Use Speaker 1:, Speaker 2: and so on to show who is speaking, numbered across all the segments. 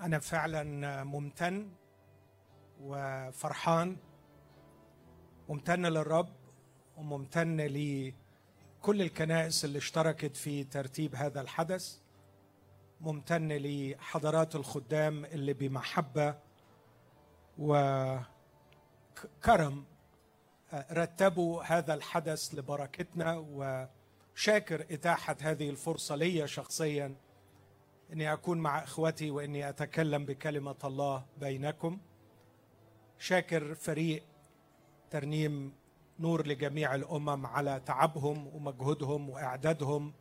Speaker 1: أنا فعلا ممتن وفرحان ممتن للرب وممتن لكل الكنائس اللي اشتركت في ترتيب هذا الحدث ممتن لحضرات الخدام اللي بمحبة وكرم رتبوا هذا الحدث لبركتنا وشاكر إتاحة هذه الفرصة لي شخصياً إني أكون مع إخوتي وإني أتكلم بكلمة الله بينكم. شاكر فريق ترنيم نور لجميع الأمم على تعبهم ومجهودهم وإعدادهم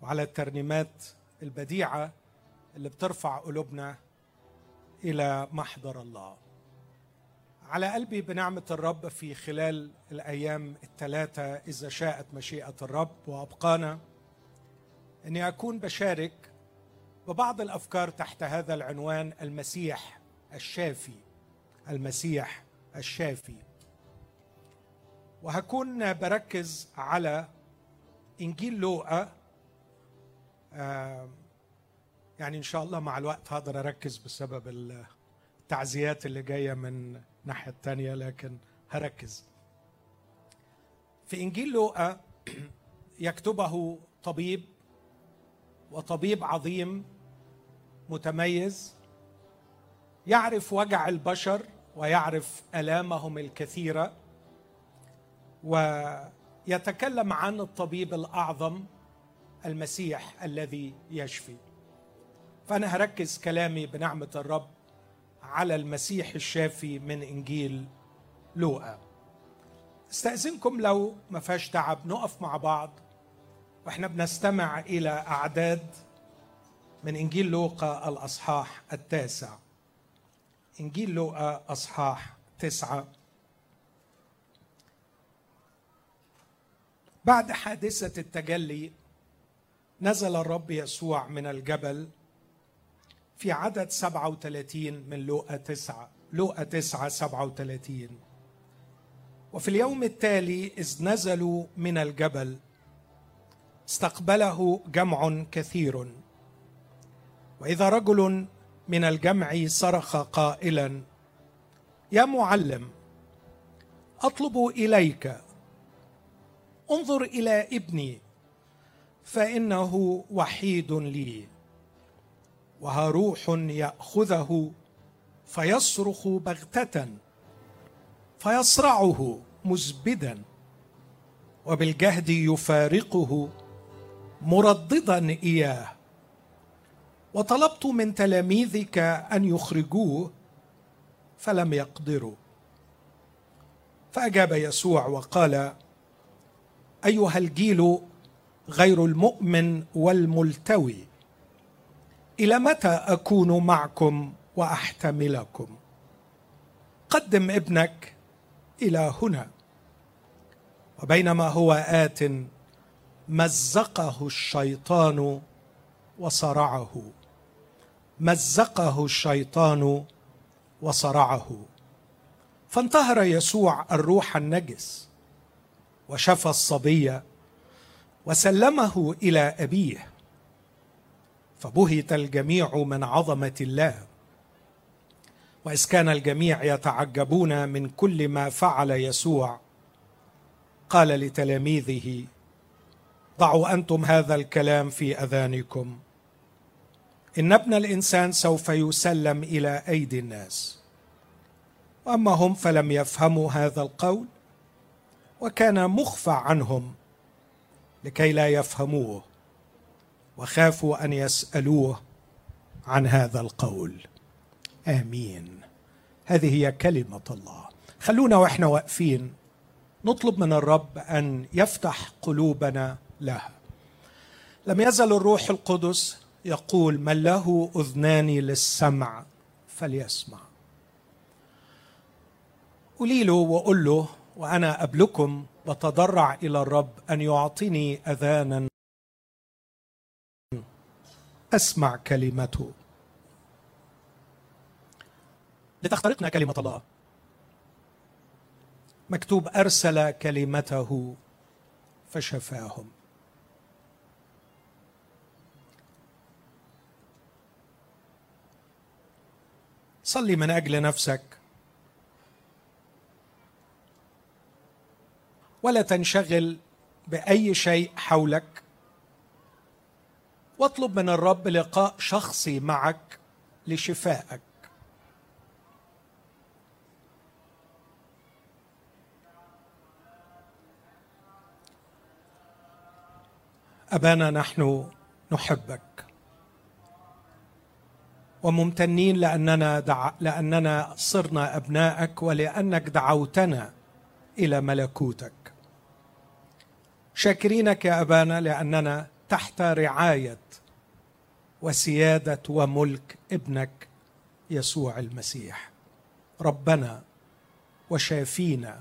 Speaker 1: وعلى الترنيمات البديعة اللي بترفع قلوبنا إلى محضر الله. على قلبي بنعمة الرب في خلال الأيام الثلاثة إذا شاءت مشيئة الرب وأبقانا إني أكون بشارك وبعض الأفكار تحت هذا العنوان المسيح الشافي. المسيح الشافي. وهكون بركز على إنجيل لوقا. يعني إن شاء الله مع الوقت هقدر أركز بسبب التعزيات اللي جاية من الناحيه الثانية لكن هركز. في إنجيل لوقا يكتبه طبيب وطبيب عظيم متميز يعرف وجع البشر ويعرف آلامهم الكثيرة ويتكلم عن الطبيب الأعظم المسيح الذي يشفي. فأنا هركز كلامي بنعمة الرب على المسيح الشافي من إنجيل لوقا. استأذنكم لو ما فيهاش تعب نقف مع بعض وإحنا بنستمع إلى أعداد من إنجيل لوقا الأصحاح التاسع. إنجيل لوقا أصحاح تسعة. بعد حادثة التجلي نزل الرب يسوع من الجبل في عدد 37 من لوقا تسعة لوقا تسعة 37 وفي اليوم التالي إذ نزلوا من الجبل استقبله جمع كثير. وإذا رجل من الجمع صرخ قائلا يا معلم أطلب إليك انظر إلى ابني فإنه وحيد لي وها روح يأخذه فيصرخ بغتة فيصرعه مزبدا وبالجهد يفارقه مرددا إياه. وطلبت من تلاميذك أن يخرجوه فلم يقدروا. فأجاب يسوع وقال أيها الجيل غير المؤمن والملتوي إلى متى أكون معكم وأحتملكم؟ قدم ابنك إلى هنا. وبينما هو آت مزقه الشيطان وصرعه. مزقه الشيطان وصرعه. فانتهر يسوع الروح النجس وشفى الصبي وسلمه إلى أبيه. فبهت الجميع من عظمة الله. وإذ كان الجميع يتعجبون من كل ما فعل يسوع قال لتلاميذه ضعوا أنتم هذا الكلام في أذانكم. إن ابن الإنسان سوف يسلم إلى أيدي الناس. وأما هم فلم يفهموا هذا القول وكان مخفى عنهم لكي لا يفهموه وخافوا أن يسألوه عن هذا القول. آمين. هذه هي كلمة الله. خلونا وإحنا واقفين نطلب من الرب أن يفتح قلوبنا لها. لم يزل الروح القدس يقول من له أذنان للسمع فليسمع. قولي له وقل له وأنا قبلكم بتضرع إلى الرب أن يعطيني أذانا. أسمع كلمته. لتخترقنا كلمة الله. مكتوب أرسل كلمته فشفاهم. صلي من أجل نفسك. ولا تنشغل بأي شيء حولك. واطلب من الرب لقاء شخصي معك لشفائك. أبانا نحن نحبك. وممتنين لأننا دع... لأننا صرنا ابنائك ولأنك دعوتنا إلى ملكوتك. شاكرينك يا أبانا لأننا تحت رعاية وسيادة وملك ابنك يسوع المسيح. ربنا وشافينا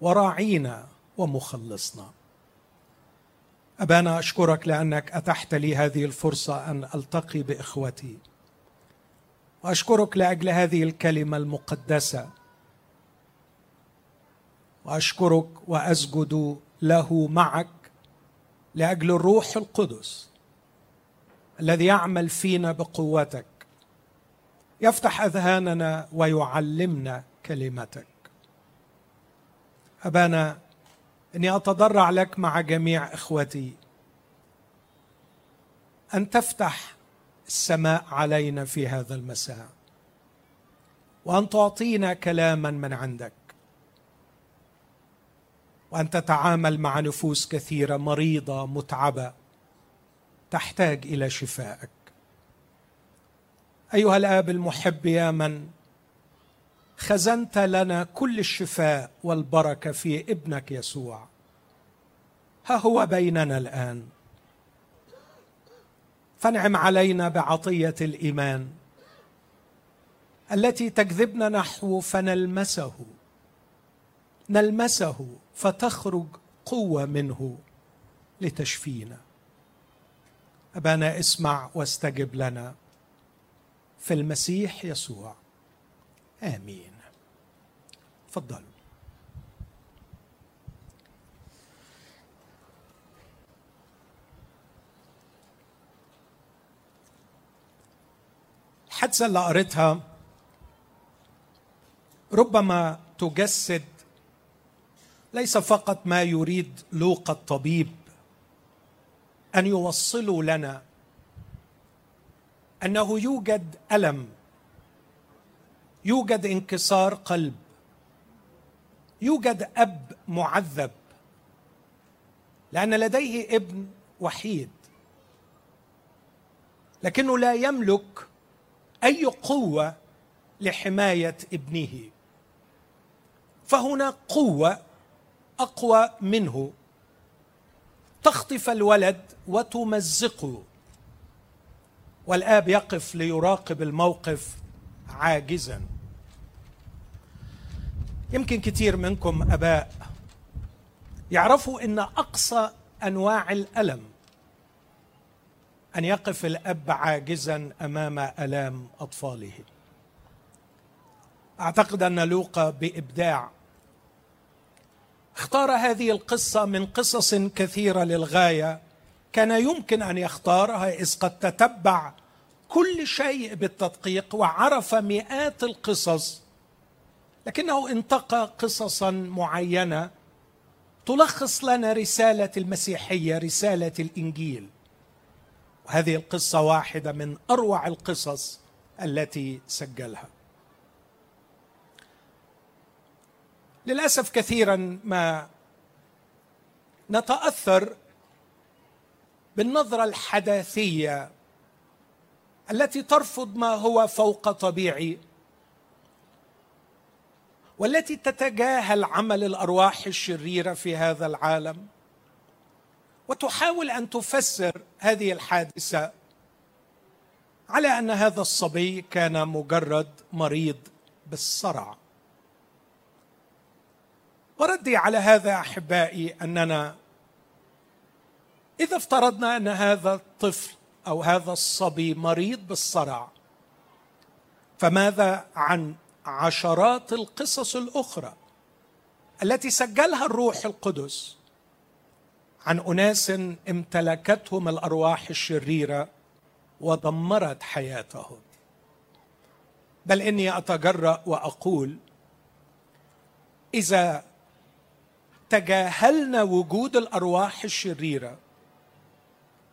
Speaker 1: وراعينا ومخلصنا. أبانا أشكرك لأنك أتحت لي هذه الفرصة أن ألتقي بإخوتي. وأشكرك لأجل هذه الكلمة المقدسة. وأشكرك وأسجد له معك لأجل الروح القدس الذي يعمل فينا بقوتك يفتح أذهاننا ويعلمنا كلمتك. أبانا إني أتضرع لك مع جميع إخوتي. أن تفتح السماء علينا في هذا المساء. وأن تعطينا كلاما من عندك. وأن تتعامل مع نفوس كثيرة مريضة متعبة تحتاج إلى شفائك. أيها الآب المحب يا من خزنت لنا كل الشفاء والبركة في ابنك يسوع. ها هو بيننا الآن. فانعم علينا بعطية الإيمان. التي تجذبنا نحو فنلمسه. نلمسه فتخرج قوة منه لتشفينا. أبانا اسمع واستجب لنا. في المسيح يسوع. آمين. تفضلوا. الحادثه اللي قريتها ربما تجسد ليس فقط ما يريد لوقا الطبيب أن يوصلوا لنا أنه يوجد ألم يوجد انكسار قلب يوجد أب معذب لأن لديه ابن وحيد لكنه لا يملك أي قوة لحماية ابنه. فهنا قوة أقوى منه. تخطف الولد وتمزقه. والآب يقف ليراقب الموقف عاجزا. يمكن كثير منكم أباء يعرفوا إن أقصى أنواع الألم أن يقف الأب عاجزا أمام آلام أطفاله. أعتقد أن لوقا بإبداع اختار هذه القصة من قصص كثيرة للغاية. كان يمكن أن يختارها إذ قد تتبع كل شيء بالتدقيق وعرف مئات القصص لكنه انتقى قصصا معينة تلخص لنا رسالة المسيحية رسالة الإنجيل. وهذه القصة واحدة من أروع القصص التي سجلها. للأسف كثيرا ما نتأثر بالنظرة الحداثية التي ترفض ما هو فوق طبيعي والتي تتجاهل عمل الأرواح الشريرة في هذا العالم. وتحاول أن تفسر هذه الحادثة على أن هذا الصبي كان مجرد مريض بالصرع. وردي على هذا أحبائي أننا إذا افترضنا أن هذا الطفل أو هذا الصبي مريض بالصرع فماذا عن عشرات القصص الأخرى التي سجلها الروح القدس؟ عن أناس امتلكتهم الأرواح الشريرة ودمرت حياتهم. بل إني أتجرأ وأقول إذا تجاهلنا وجود الأرواح الشريرة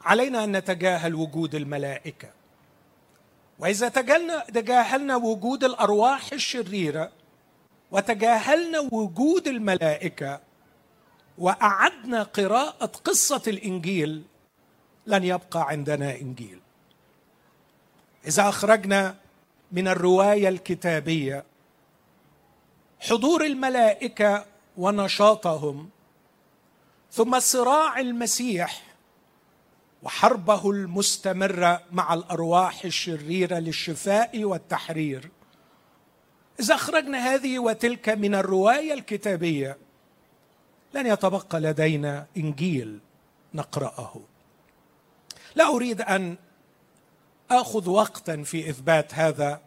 Speaker 1: علينا أن نتجاهل وجود الملائكة. وإذا تجاهلنا وجود الأرواح الشريرة وتجاهلنا وجود الملائكة وأعدنا قراءة قصة الإنجيل لن يبقى عندنا إنجيل. إذا أخرجنا من الرواية الكتابية حضور الملائكة ونشاطهم ثم صراع المسيح وحربه المستمره مع الأرواح الشريرة للشفاء والتحرير. إذا أخرجنا هذه وتلك من الرواية الكتابية لن يتبقى لدينا إنجيل نقرأه. لا أريد أن آخذ وقتا في إثبات هذا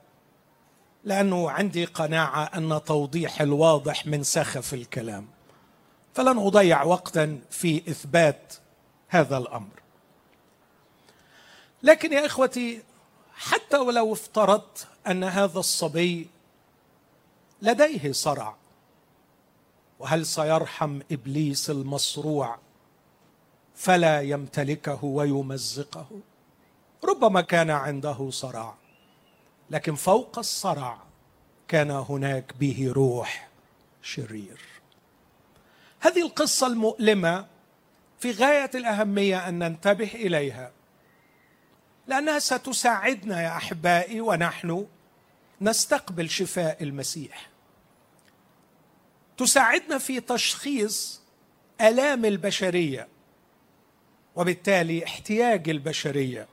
Speaker 1: لأنه عندي قناعة أن توضيح الواضح من سخف الكلام. فلن أضيع وقتا في إثبات هذا الأمر. لكن يا إخوتي حتى ولو افترضت أن هذا الصبي لديه صرع وهل سيرحم إبليس المصروع؟ فلا يمتلكه ويمزقه. ربما كان عنده صرع لكن فوق الصرع كان هناك به روح شرير. هذه القصة المؤلمة في غاية الأهمية أن ننتبه إليها لأنها ستساعدنا يا أحبائي ونحن نستقبل شفاء المسيح. تساعدنا في تشخيص آلام البشرية وبالتالي احتياج البشرية.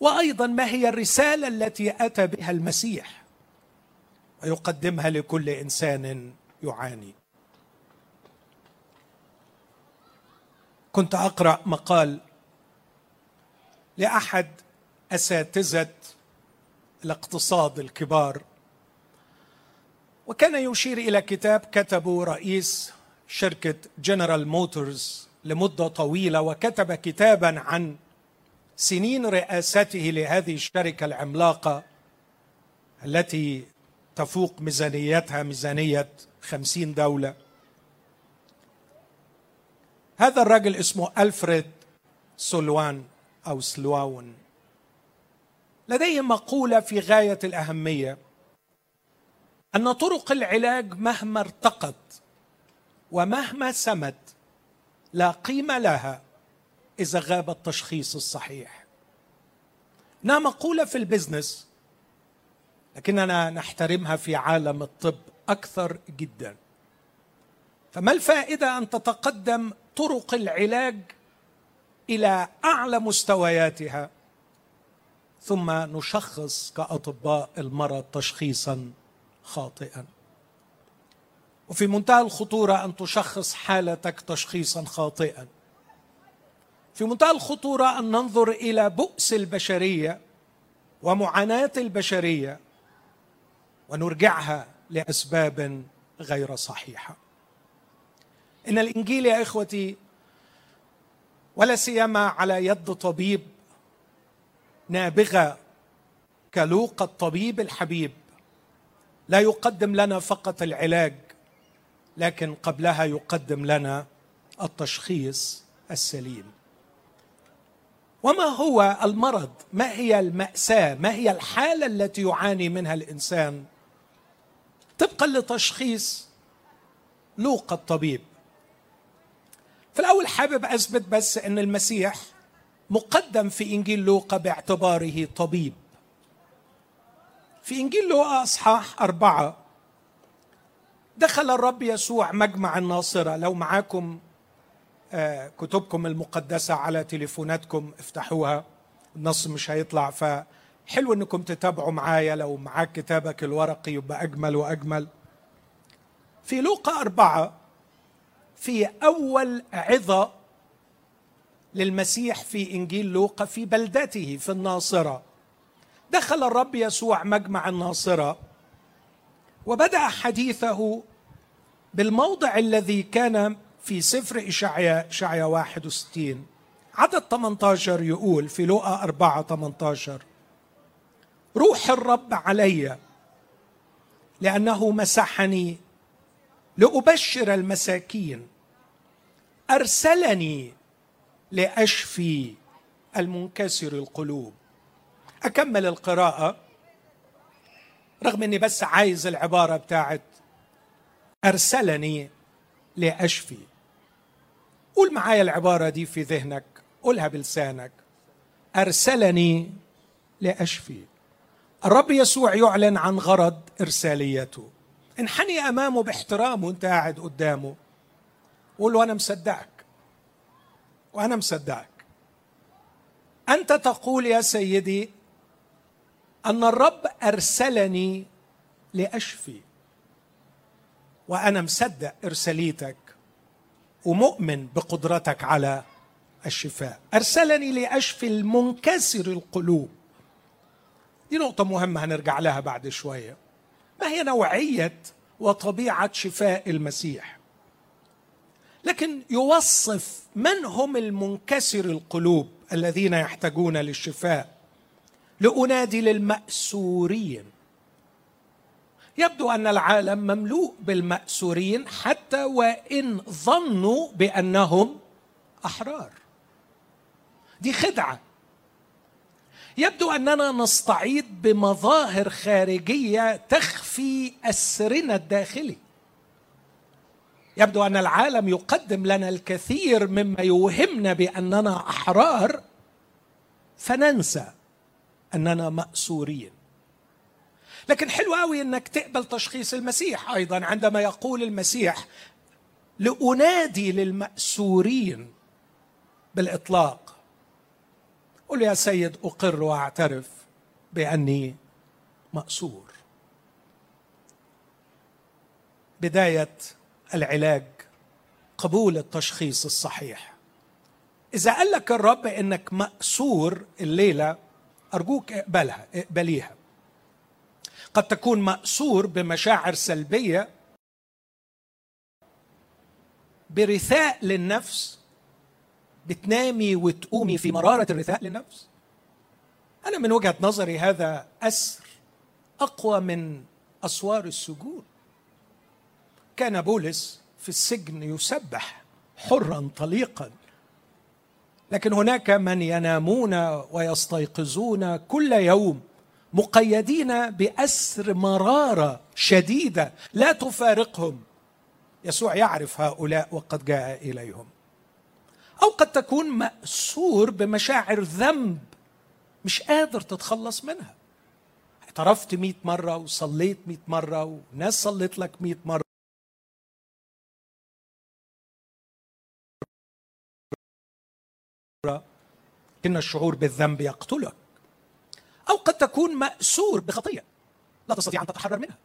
Speaker 1: وأيضا ما هي الرسالة التي أتى بها المسيح؟ ويقدمها لكل إنسان يعاني. كنت أقرأ مقال لأحد أساتذة الاقتصاد الكبار وكان يشير إلى كتاب كتبه رئيس شركة جنرال موتورز لمدة طويلة وكتب كتابا عن سنين رئاسته لهذه الشركة العملاقة التي تفوق ميزانيتها ميزانية خمسين دولة. هذا الرجل اسمه ألفريد سولوان أو سلواون. لديه مقولة في غاية الأهمية أن طرق العلاج مهما ارتقت ومهما سمت لا قيمة لها إذا غاب التشخيص الصحيح. إنها مقولة في ال business لكننا نحترمها في عالم الطب أكثر جدا. فما الفائدة أن تتقدم طرق العلاج إلى أعلى مستوياتها ثم نشخص كأطباء المرض تشخيصا خاطئا. وفي منتهى الخطورة أن تشخص حالتك تشخيصا خاطئا. في منتهى الخطورة أن ننظر إلى بؤس البشرية ومعاناة البشرية ونرجعها لأسباب غير صحيحة. إن الإنجيل يا إخوتي ولا سيما على يد طبيب نابغة كلوقا الطبيب الحبيب لا يقدم لنا فقط العلاج لكن قبلها يقدم لنا التشخيص السليم. وما هو المرض؟ ما هي المأساة؟ ما هي الحالة التي يعاني منها الإنسان؟ طبقا لتشخيص لوقا الطبيب. في الأول حابب أثبت بس إن المسيح مقدم في إنجيل لوقا باعتباره طبيب. في إنجيل لوقا أصحاح أربعة. دخل الرب يسوع مجمع الناصرة. لو معاكم آه، كتبكم المقدسة على تليفوناتكم افتحوها. النص مش هيطلع فحلو إنكم تتابعوا معايا. لو معاك كتابك الورقي يبقى أجمل وأجمل. في لوقا أربعة في أول عظة للمسيح في إنجيل لوقا في بلدته في الناصرة. دخل الرب يسوع مجمع الناصرة وبدأ حديثه بالموضع الذي كان في سفر إشعياء إشعياء 61 عدد 18 يقول في لقا 4 18 روح الرب علي لأنه مسحني لأبشر المساكين أرسلني لأشفي المنكسر القلوب. أكمل القراءة رغم إني بس عايز العبارة بتاعت أرسلني لأشفي. قول معايا العبارة دي في ذهنك قولها بلسانك. أرسلني لأشفي. الرب يسوع يعلن عن غرض إرساليته. انحني أمامه باحترام وأنت قاعد قدامه. قول له أنا مصدقك. وأنا مصدقك. أنت تقول يا سيدي أن الرب أرسلني لأشفي. وأنا مصدق إرساليتك ومؤمن بقدرتك على الشفاء. أرسلني لأشفي المنكسر القلوب. دي نقطة مهمة هنرجع لها بعد شوية. ما هي نوعية وطبيعة شفاء المسيح؟ لكن يوصف من هم المنكسر القلوب الذين يحتاجون للشفاء. لأنادي للمأسورين. يبدو أن العالم مملوء بالمأسورين حتى وإن ظنوا بأنهم أحرار. دي خدعة. يبدو أننا نستعيد بمظاهر خارجية تخفي أسرنا الداخلي. يبدو أن العالم يقدم لنا الكثير مما يوهمنا بأننا أحرار فننسى أننا مأسورين. لكن حلو قوي إنك تقبل تشخيص المسيح أيضا عندما يقول المسيح لأنادي للمأسورين بالإطلاق. قل يا سيد أقر وأعترف بأني مأسور. بداية العلاج قبول التشخيص الصحيح. إذا قال لك الرب إنك مأسور الليلة أرجوك اقبلها اقبليها قد تكون مأسور بمشاعر سلبية برثاء للنفس بتنامي وتقومي في مراره الرثاء للنفس. أنا من وجهة نظري هذا أسر أقوى من أسوار السجون. كان بولس في السجن يسبح حرا طليقا. لكن هناك من ينامون ويستيقظون كل يوم مقيدين بأسر مرارة شديدة لا تفارقهم. يسوع يعرف هؤلاء وقد جاء إليهم. أو قد تكون مأسور بمشاعر ذنب مش قادر تتخلص منها. اعترفت مئة مرة وصليت مئة مرة وناس صليت لك مئة مرة. إن الشعور بالذنب يقتلك أو قد تكون مأسور بخطية لا تستطيع أن تتحرر منها.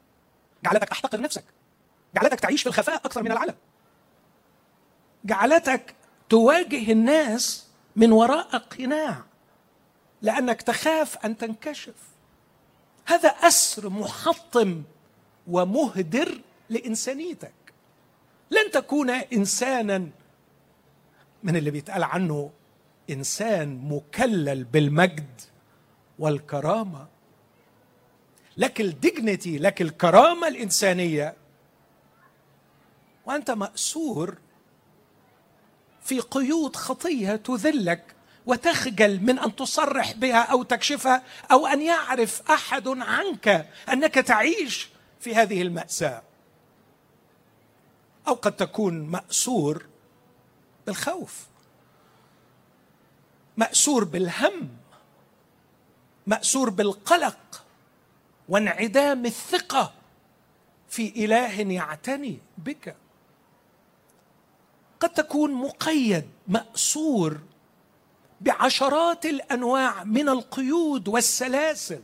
Speaker 1: جعلتك تحتقر نفسك جعلتك تعيش في الخفاء أكثر من العلم. جعلتك تواجه الناس من وراء قناع لأنك تخاف أن تنكشف. هذا أسر محطم ومهدر لإنسانيتك. لن تكون إنسانا من اللي بيتقال عنه إنسان مكلل بالمجد والكرامة. لك الديجنتي لك الكرامة الإنسانية. وأنت مأسور في قيود خطية تذلك وتخجل من أن تصرح بها أو تكشفها أو أن يعرف أحد عنك أنك تعيش في هذه المأساة. أو قد تكون مأسور بالخوف. مأسور بالهم مأسور بالقلق وانعدام الثقة في إله يعتني بك. قد تكون مقيد مأسور بعشرات الأنواع من القيود والسلاسل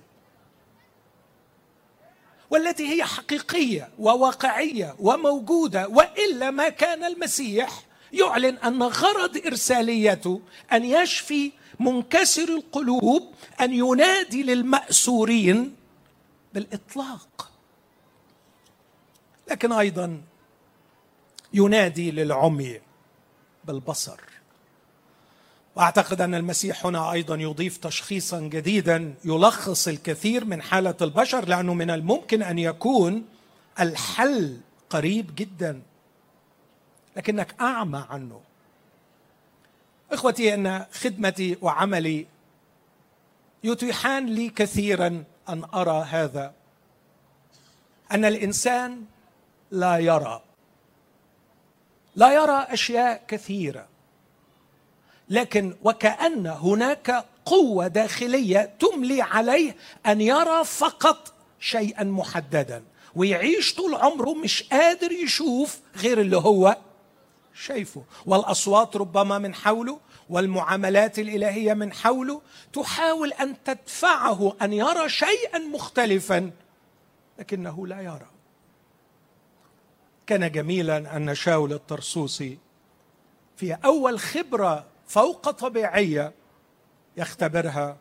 Speaker 1: والتي هي حقيقية وواقعية وموجودة وإلا ما كان المسيح يعلن أن غرض إرساليته أن يشفي منكسر القلوب أن ينادي للمأسورين بالإطلاق. لكن أيضا ينادي للعمي بالبصر. وأعتقد أن المسيح هنا أيضا يضيف تشخيصا جديدا يلخص الكثير من حالة البشر لأنه من الممكن أن يكون الحل قريب جدا. لكنك أعمى عنه. إخوتي إن خدمتي وعملي يتيحان لي كثيرا أن أرى هذا. أن الإنسان لا يرى. لا يرى أشياء كثيرة. لكن وكأن هناك قوة داخلية تملي عليه أن يرى فقط شيئا محددا ويعيش طول عمره مش قادر يشوف غير اللي هو شايفه. والأصوات ربما من حوله والمعاملات الإلهية من حوله. تحاول أن تدفعه أن يرى شيئا مختلفا لكنه لا يرى. كان جميلا أن شاول الطرسوسي في أول خبرة فوق طبيعية يختبرها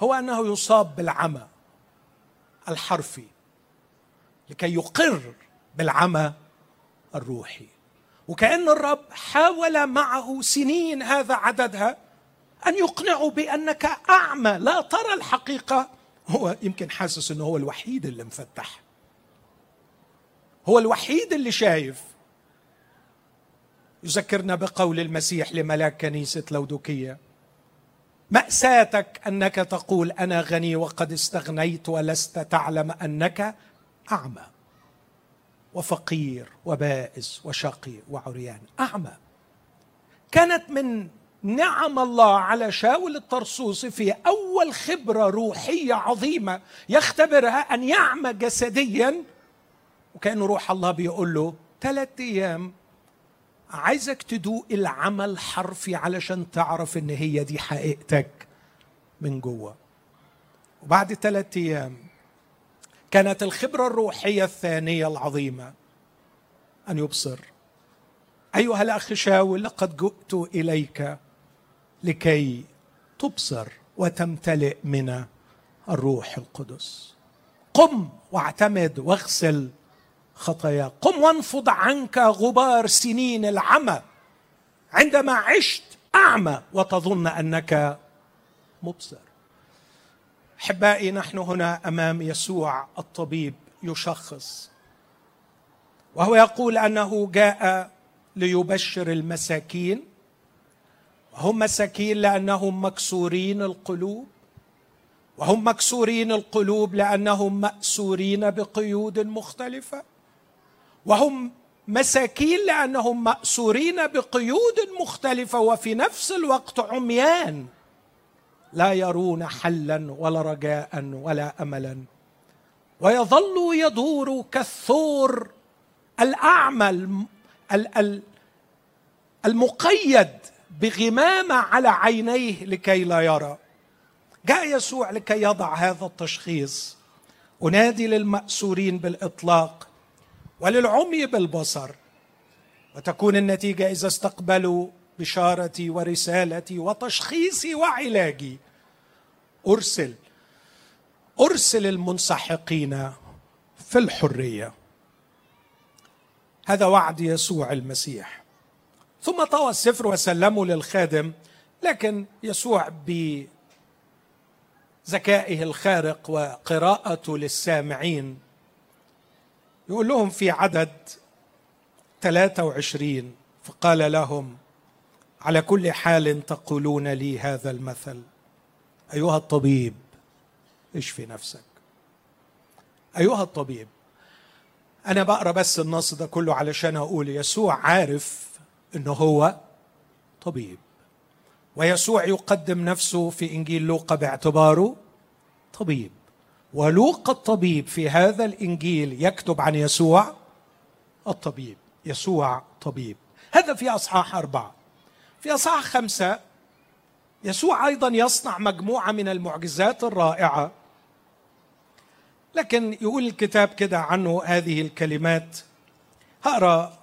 Speaker 1: هو أنه يصاب بالعمى الحرفي لكي يقر بالعمى الروحي. وكأن الرب حاول معه سنين هذا عددها أن يقنعه بأنك أعمى لا ترى الحقيقة. هو يمكن حاسس أنه هو الوحيد اللي مفتح. هو الوحيد اللي شايف. يذكرنا بقول المسيح لملاك كنيسة لودوكية. مأساتك أنك تقول أنا غني وقد استغنيت ولست تعلم أنك أعمى. وفقير وبائس وشقي وعريان أعمى. كانت من نعم الله على شاول الطرسوسي في أول خبرة روحية عظيمة يختبرها أن يعمى جسديا. وكأن روح الله بيقول له ثلاثة أيام عايزك تدوق العمل الحرفي علشان تعرف إن هي دي حقيقتك من جوه. وبعد ثلاثة أيام كانت الخبرة الروحية الثانية العظيمة. أن يبصر. أيها الأخ شاول لقد جئت إليك لكي تبصر وتمتلئ من الروح القدس. قم واعتمد واغسل خطاياك قم وانفض عنك غبار سنين العمى. عندما عشت أعمى وتظن أنك مبصر. أحبائي نحن هنا أمام يسوع الطبيب يشخص. وهو يقول أنه جاء ليبشر المساكين. وهم مساكين لأنهم مكسورين القلوب. وهم مكسورين القلوب لأنهم مأسورين بقيود مختلفة. وهم مساكين لأنهم مأسورين بقيود مختلفة. وفي نفس الوقت عميان. لا يرون حلا ولا رجاء ولا املا. ويظل يدور كالثور الاعمى المقيد بغمامه على عينيه لكي لا يرى. جاء يسوع لكي يضع هذا التشخيص. أنادي للمأسورين بالإطلاق وللعمي بالبصر. وتكون النتيجة إذا استقبلوا بشارتي ورسالتي وتشخيصي وعلاجي. أرسل أرسل المنسحقين في الحرية. هذا وعد يسوع المسيح. ثم طوى السفر وسلمه للخادم لكن يسوع بذكائه الخارق وقراءته للسامعين يقول لهم في عدد 23 فقال لهم على كل حال تقولون لي هذا المثل. أيها الطبيب اشفي نفسك. أيها الطبيب أنا بقرأ بس النص ده كله علشان أقول يسوع عارف إنه هو طبيب ويسوع يقدم نفسه في إنجيل لوقا باعتباره طبيب ولوقا الطبيب في هذا الإنجيل يكتب عن يسوع الطبيب يسوع طبيب. هذا في أصحاح أربعة. في أصحاح خمسة يسوع أيضا يصنع مجموعة من المعجزات الرائعة. لكن يقول الكتاب كده عنه هذه الكلمات. هقرأ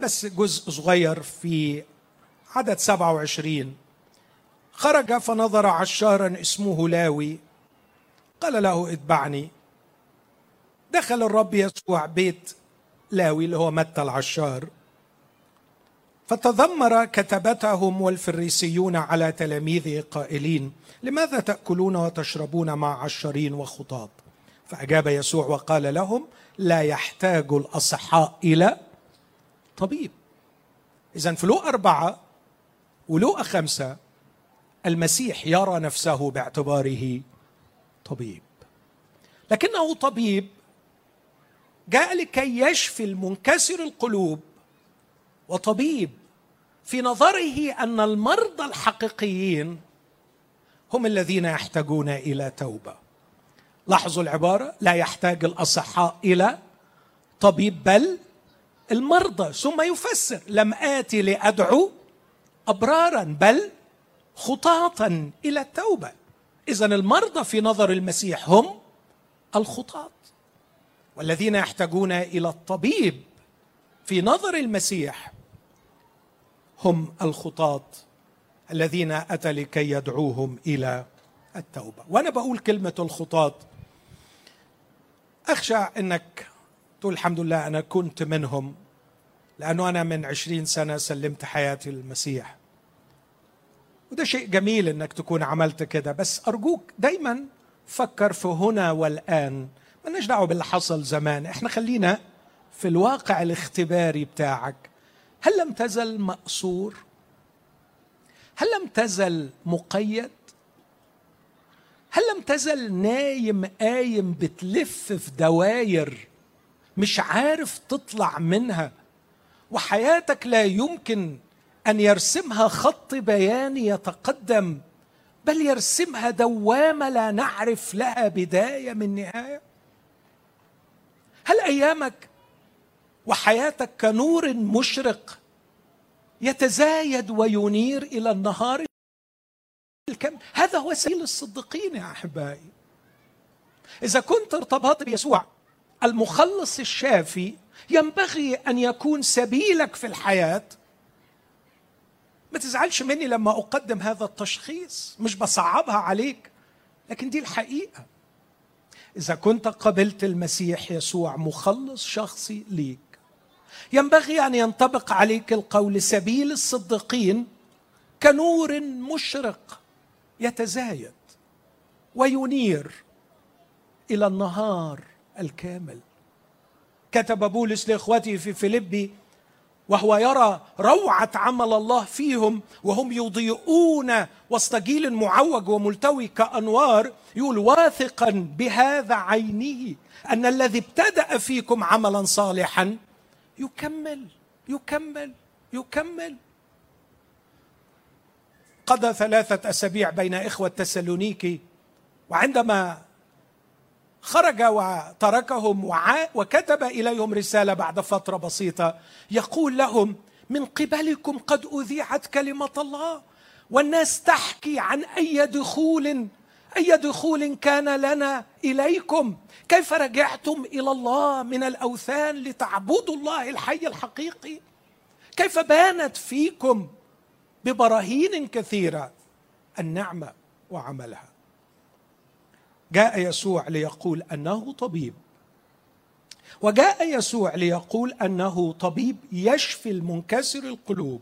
Speaker 1: بس جزء صغير في عدد 27 خرج فنظر عشارا اسمه لاوي. قال له اتبعني. دخل الرب يسوع بيت لاوي اللي هو متى العشار. فتذمر كتبتهم والفريسيون على تلاميذه قائلين لماذا تأكلون وتشربون مع عشرين وخطاط فأجاب يسوع وقال لهم لا يحتاج الأصحاء إلى طبيب. اذا في لوقا أربعة ولوقا خمسة المسيح يرى نفسه باعتباره طبيب. لكنه طبيب جاء لكي يشفي المنكسر القلوب وطبيب في نظره أن المرضى الحقيقيين هم الذين يحتاجون إلى توبة. لاحظوا العبارة؟ لا يحتاج الأصحاء إلى طبيب بل المرضى. ثم يفسر لم آتي لأدعو أبرارا بل خطاطا إلى التوبة. اذا المرضى في نظر المسيح هم الخطاط. والذين يحتاجون إلى الطبيب في نظر المسيح هم الخطاة الذين أتى لكي يدعوهم إلى التوبة. وأنا بقول كلمة الخطاة أخشى أنك تقول الحمد لله أنا كنت منهم لأنه أنا من عشرين سنة سلمت حياتي للمسيح وده شيء جميل أنك تكون عملت كده بس أرجوك دايما فكر في هنا والآن. مالناش دعوة باللي حصل زمان إحنا خلينا في الواقع الاختباري بتاعك. هل لم تزل مأسور هل لم تزل مقيد؟ هل لم تزل نايم قايم بتلف في دواير مش عارف تطلع منها؟ وحياتك لا يمكن أن يرسمها خط بياني يتقدم بل يرسمها دوامة لا نعرف لها بداية من نهاية؟ هل أيامك وحياتك كنور مشرق يتزايد وينير إلى النهار الكم. هذا هو سبيل الصديقين يا أحبائي. إذا كنت ارتبطت بيسوع المخلص الشافي ينبغي أن يكون سبيلك في الحياة. ما تزعلش مني لما أقدم هذا التشخيص مش بصعبها عليك لكن دي الحقيقة. إذا كنت قبلت المسيح يسوع مخلص شخصي ليك ينبغي أن ينطبق عليك القول سبيل الصديقين كنور مشرق يتزايد وينير إلى النهار الكامل. كتب بولس لإخوته في فيلبي وهو يرى روعة عمل الله فيهم وهم يضيئون وسط جيل معوج وملتوي كأنوار يقول واثقا بهذا عينه أن الذي ابتدأ فيكم عملا صالحا يكمل يكمل يكمل. قضى ثلاثة أسابيع بين إخوة تسالونيكي وعندما خرج وتركهم وكتب إليهم رسالة بعد فترة بسيطة يقول لهم من قبلكم قد أذيعت كلمة الله والناس تحكي عن أي دخول أي دخول كان لنا إليكم؟ كيف رجعتم إلى الله من الأوثان لتعبدوا الله الحي الحقيقي؟ كيف بانت فيكم ببراهين كثيرة النعمة وعملها؟ جاء يسوع ليقول أنه طبيب. وجاء يسوع ليقول أنه طبيب يشفي المنكسر القلوب.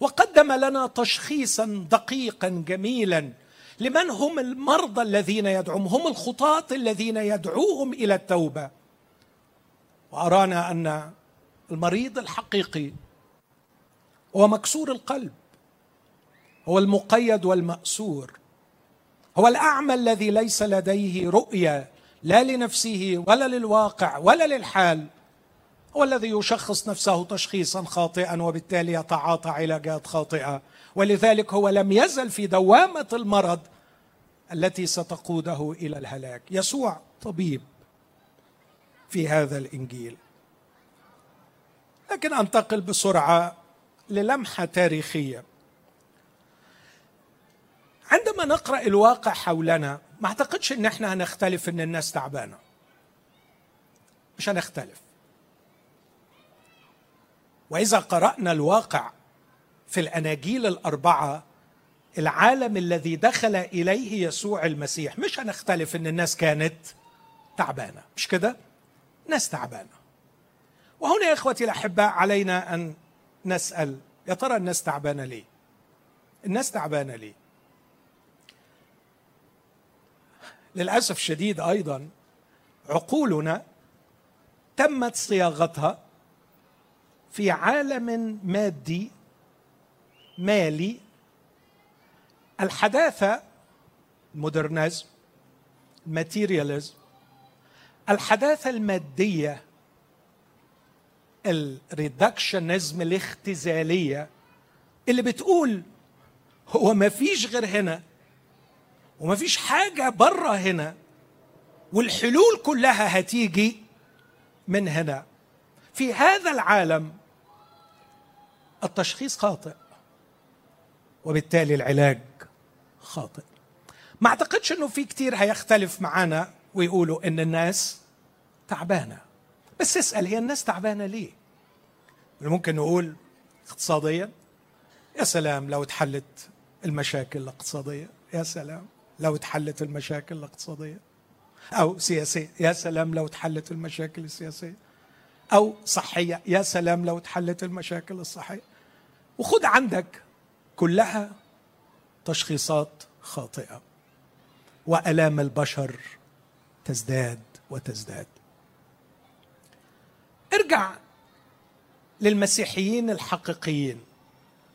Speaker 1: وقدم لنا تشخيصا دقيقا جميلا لمن هم المرضى الذين يدعوهم؟ هم الخطاة الذين يدعوهم إلى التوبة. وأرانا أن المريض الحقيقي هو مكسور القلب. هو المقيد والمأسور. هو الأعمى الذي ليس لديه رؤية لا لنفسه ولا للواقع ولا للحال. هو الذي يشخص نفسه تشخيصا خاطئا وبالتالي يتعاطى علاجات خاطئة. ولذلك هو لم يزل في دوامة المرض التي ستقوده إلى الهلاك. يسوع طبيب في هذا الإنجيل. لكن أنتقل بسرعة للمحة تاريخية. عندما نقرأ الواقع حولنا ما أعتقدش إن إحنا هنختلف إن الناس تعبانة. مش هنختلف. وإذا قرأنا الواقع في الأناجيل الأربعة العالم الذي دخل إليه يسوع المسيح مش هنختلف إن الناس كانت تعبانة مش كده؟ ناس تعبانة. وهنا يا إخوتي الاحباء علينا أن نسأل يا ترى الناس تعبانة ليه؟ الناس تعبانة ليه؟ للأسف الشديد أيضا عقولنا تمت صياغتها في عالم مادي مالي الحداثة ال modernism ال materialism الحداثة المادية ال reductionism الاختزالية اللي بتقول هو ما فيش غير هنا وما فيش حاجة بره هنا والحلول كلها هتيجي من هنا. في هذا العالم التشخيص خاطئ وبالتالي العلاج خاطئ. ما أعتقدش إنه في كتير هيختلف معانا ويقولوا إن الناس تعبانة. بس اسأل هي الناس تعبانة ليه؟ ممكن نقول اقتصاديا يا سلام لو اتحلت المشاكل الاقتصادية يا سلام لو اتحلت المشاكل الاقتصادية. أو سياسية يا سلام لو اتحلت المشاكل السياسية. أو صحية. يا سلام لو اتحلت المشاكل الصحية. وخد عندك كلها تشخيصات خاطئة. وألام البشر تزداد وتزداد. ارجع للمسيحيين الحقيقيين.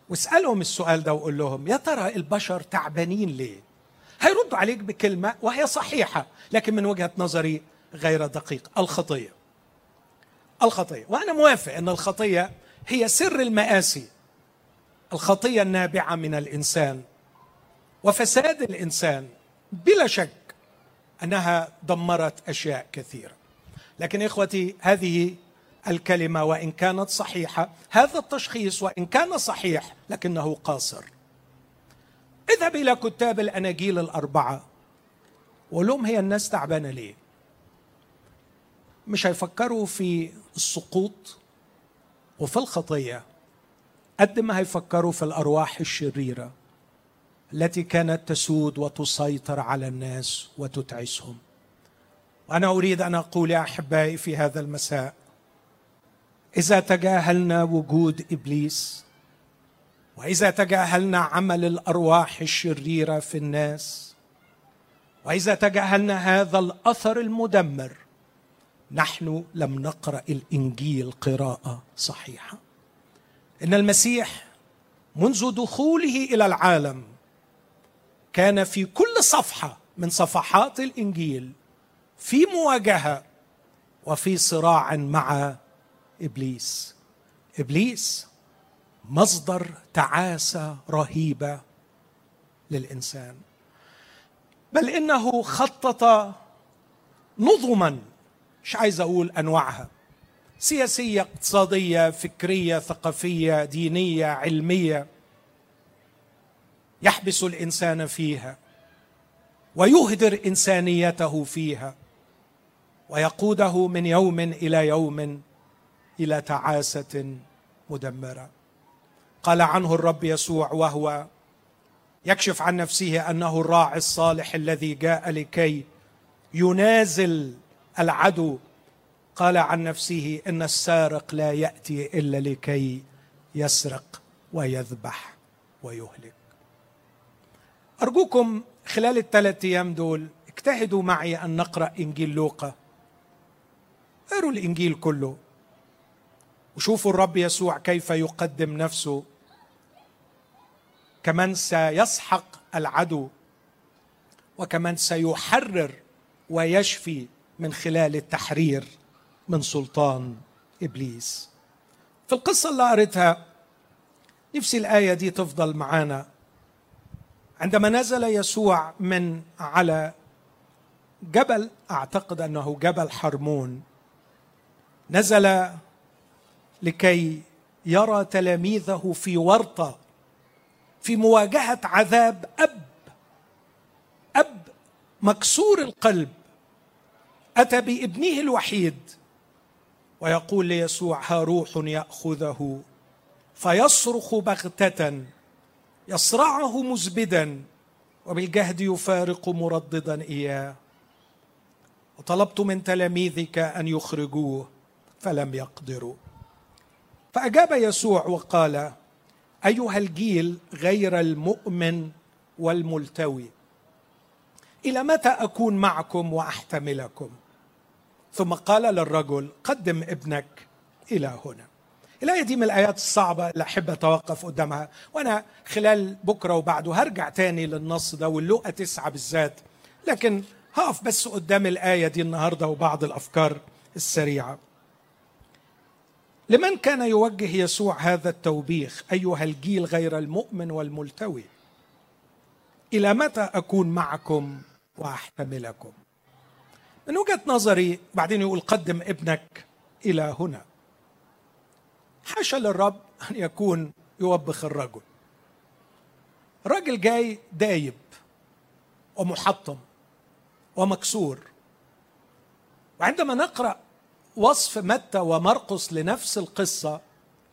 Speaker 1: واسألهم السؤال ده وقول لهم يا ترى البشر تعبانين ليه؟ هيردوا عليك بكلمة وهي صحيحة لكن من وجهة نظري غير دقيقة. الخطية. الخطية. وأنا موافق إن الخطية هي سر المآسي. الخطية النابعة من الإنسان. وفساد الإنسان بلا شك أنها دمرت أشياء كثيرة. لكن إخوتي هذه الكلمة وإن كانت صحيحة هذا التشخيص وإن كان صحيح لكنه قاصر. اذهب إلى كتاب الأناجيل الأربعة. وقول لهم هي الناس تعبانة ليه؟ مش هيفكروا في السقوط وفي الخطية قد ما هيفكروا في الأرواح الشريرة التي كانت تسود وتسيطر على الناس وتتعسهم وأنا أريد أن أقول يا أحبائي في هذا المساء إذا تجاهلنا وجود إبليس وإذا تجاهلنا عمل الأرواح الشريرة في الناس وإذا تجاهلنا هذا الأثر المدمر نحن لم نقرأ الإنجيل قراءة صحيحة. إن المسيح منذ دخوله إلى العالم كان في كل صفحة من صفحات الإنجيل في مواجهة وفي صراع مع إبليس. إبليس مصدر تعاسة رهيبة للإنسان بل إنه خطط نظما مش عايز أقول أنواعها. سياسية اقتصادية فكرية ثقافية دينية علمية. يحبس الإنسان فيها ويهدر إنسانيته فيها ويقوده من يوم إلى يوم إلى تعاسة مدمرة. قال عنه الرب يسوع وهو يكشف عن نفسه أنه الراعي الصالح الذي جاء لكي ينازل العدو. قال عن نفسه إن السارق لا يأتي إلا لكي يسرق ويذبح ويهلك. أرجوكم خلال الثلاث أيام دول اجتهدوا معي أن نقرأ إنجيل لوقا. اقروا الإنجيل كله. وشوفوا الرب يسوع كيف يقدم نفسه. كمن سيسحق العدو. وكمن سيحرر ويشفي من خلال التحرير من سلطان إبليس. في القصة اللي قريتها نفسي الآية دي تفضل معانا. عندما نزل يسوع من على جبل أعتقد أنه جبل حرمون نزل لكي يرى تلاميذه في ورطة في مواجهة عذاب أب أب مكسور القلب. أتى بابنه الوحيد. ويقول ليسوع ها روح يأخذه. فيصرخ بغتة يصرعه مزبدا وبالجهد يفارق مرددا إياه. وطلبت من تلاميذك أن يخرجوه فلم يقدروا. فأجاب يسوع وقال أيها الجيل غير المؤمن والملتوي إلى متى أكون معكم وأحتملكم؟ ثم قال للرجل قدم ابنك إلى هنا. الآية دي من الآيات الصعبة اللي أحب أتوقف قدامها. وأنا خلال بكرة وبعده هرجع تاني للنص ده واللقى تسعة بالذات. لكن هقف بس قدام الآية دي النهاردة وبعض الأفكار السريعة. لمن كان يوجه يسوع هذا التوبيخ أيها الجيل غير المؤمن والملتوي؟ إلى متى أكون معكم وأحتملكم؟ من وجهة نظري بعدين يقول قدم ابنك إلى هنا. حاشا للرب أن يكون يوبخ الرجل. الراجل جاي دايب ومحطم ومكسور. وعندما نقرأ وصف متى ومرقس لنفس القصة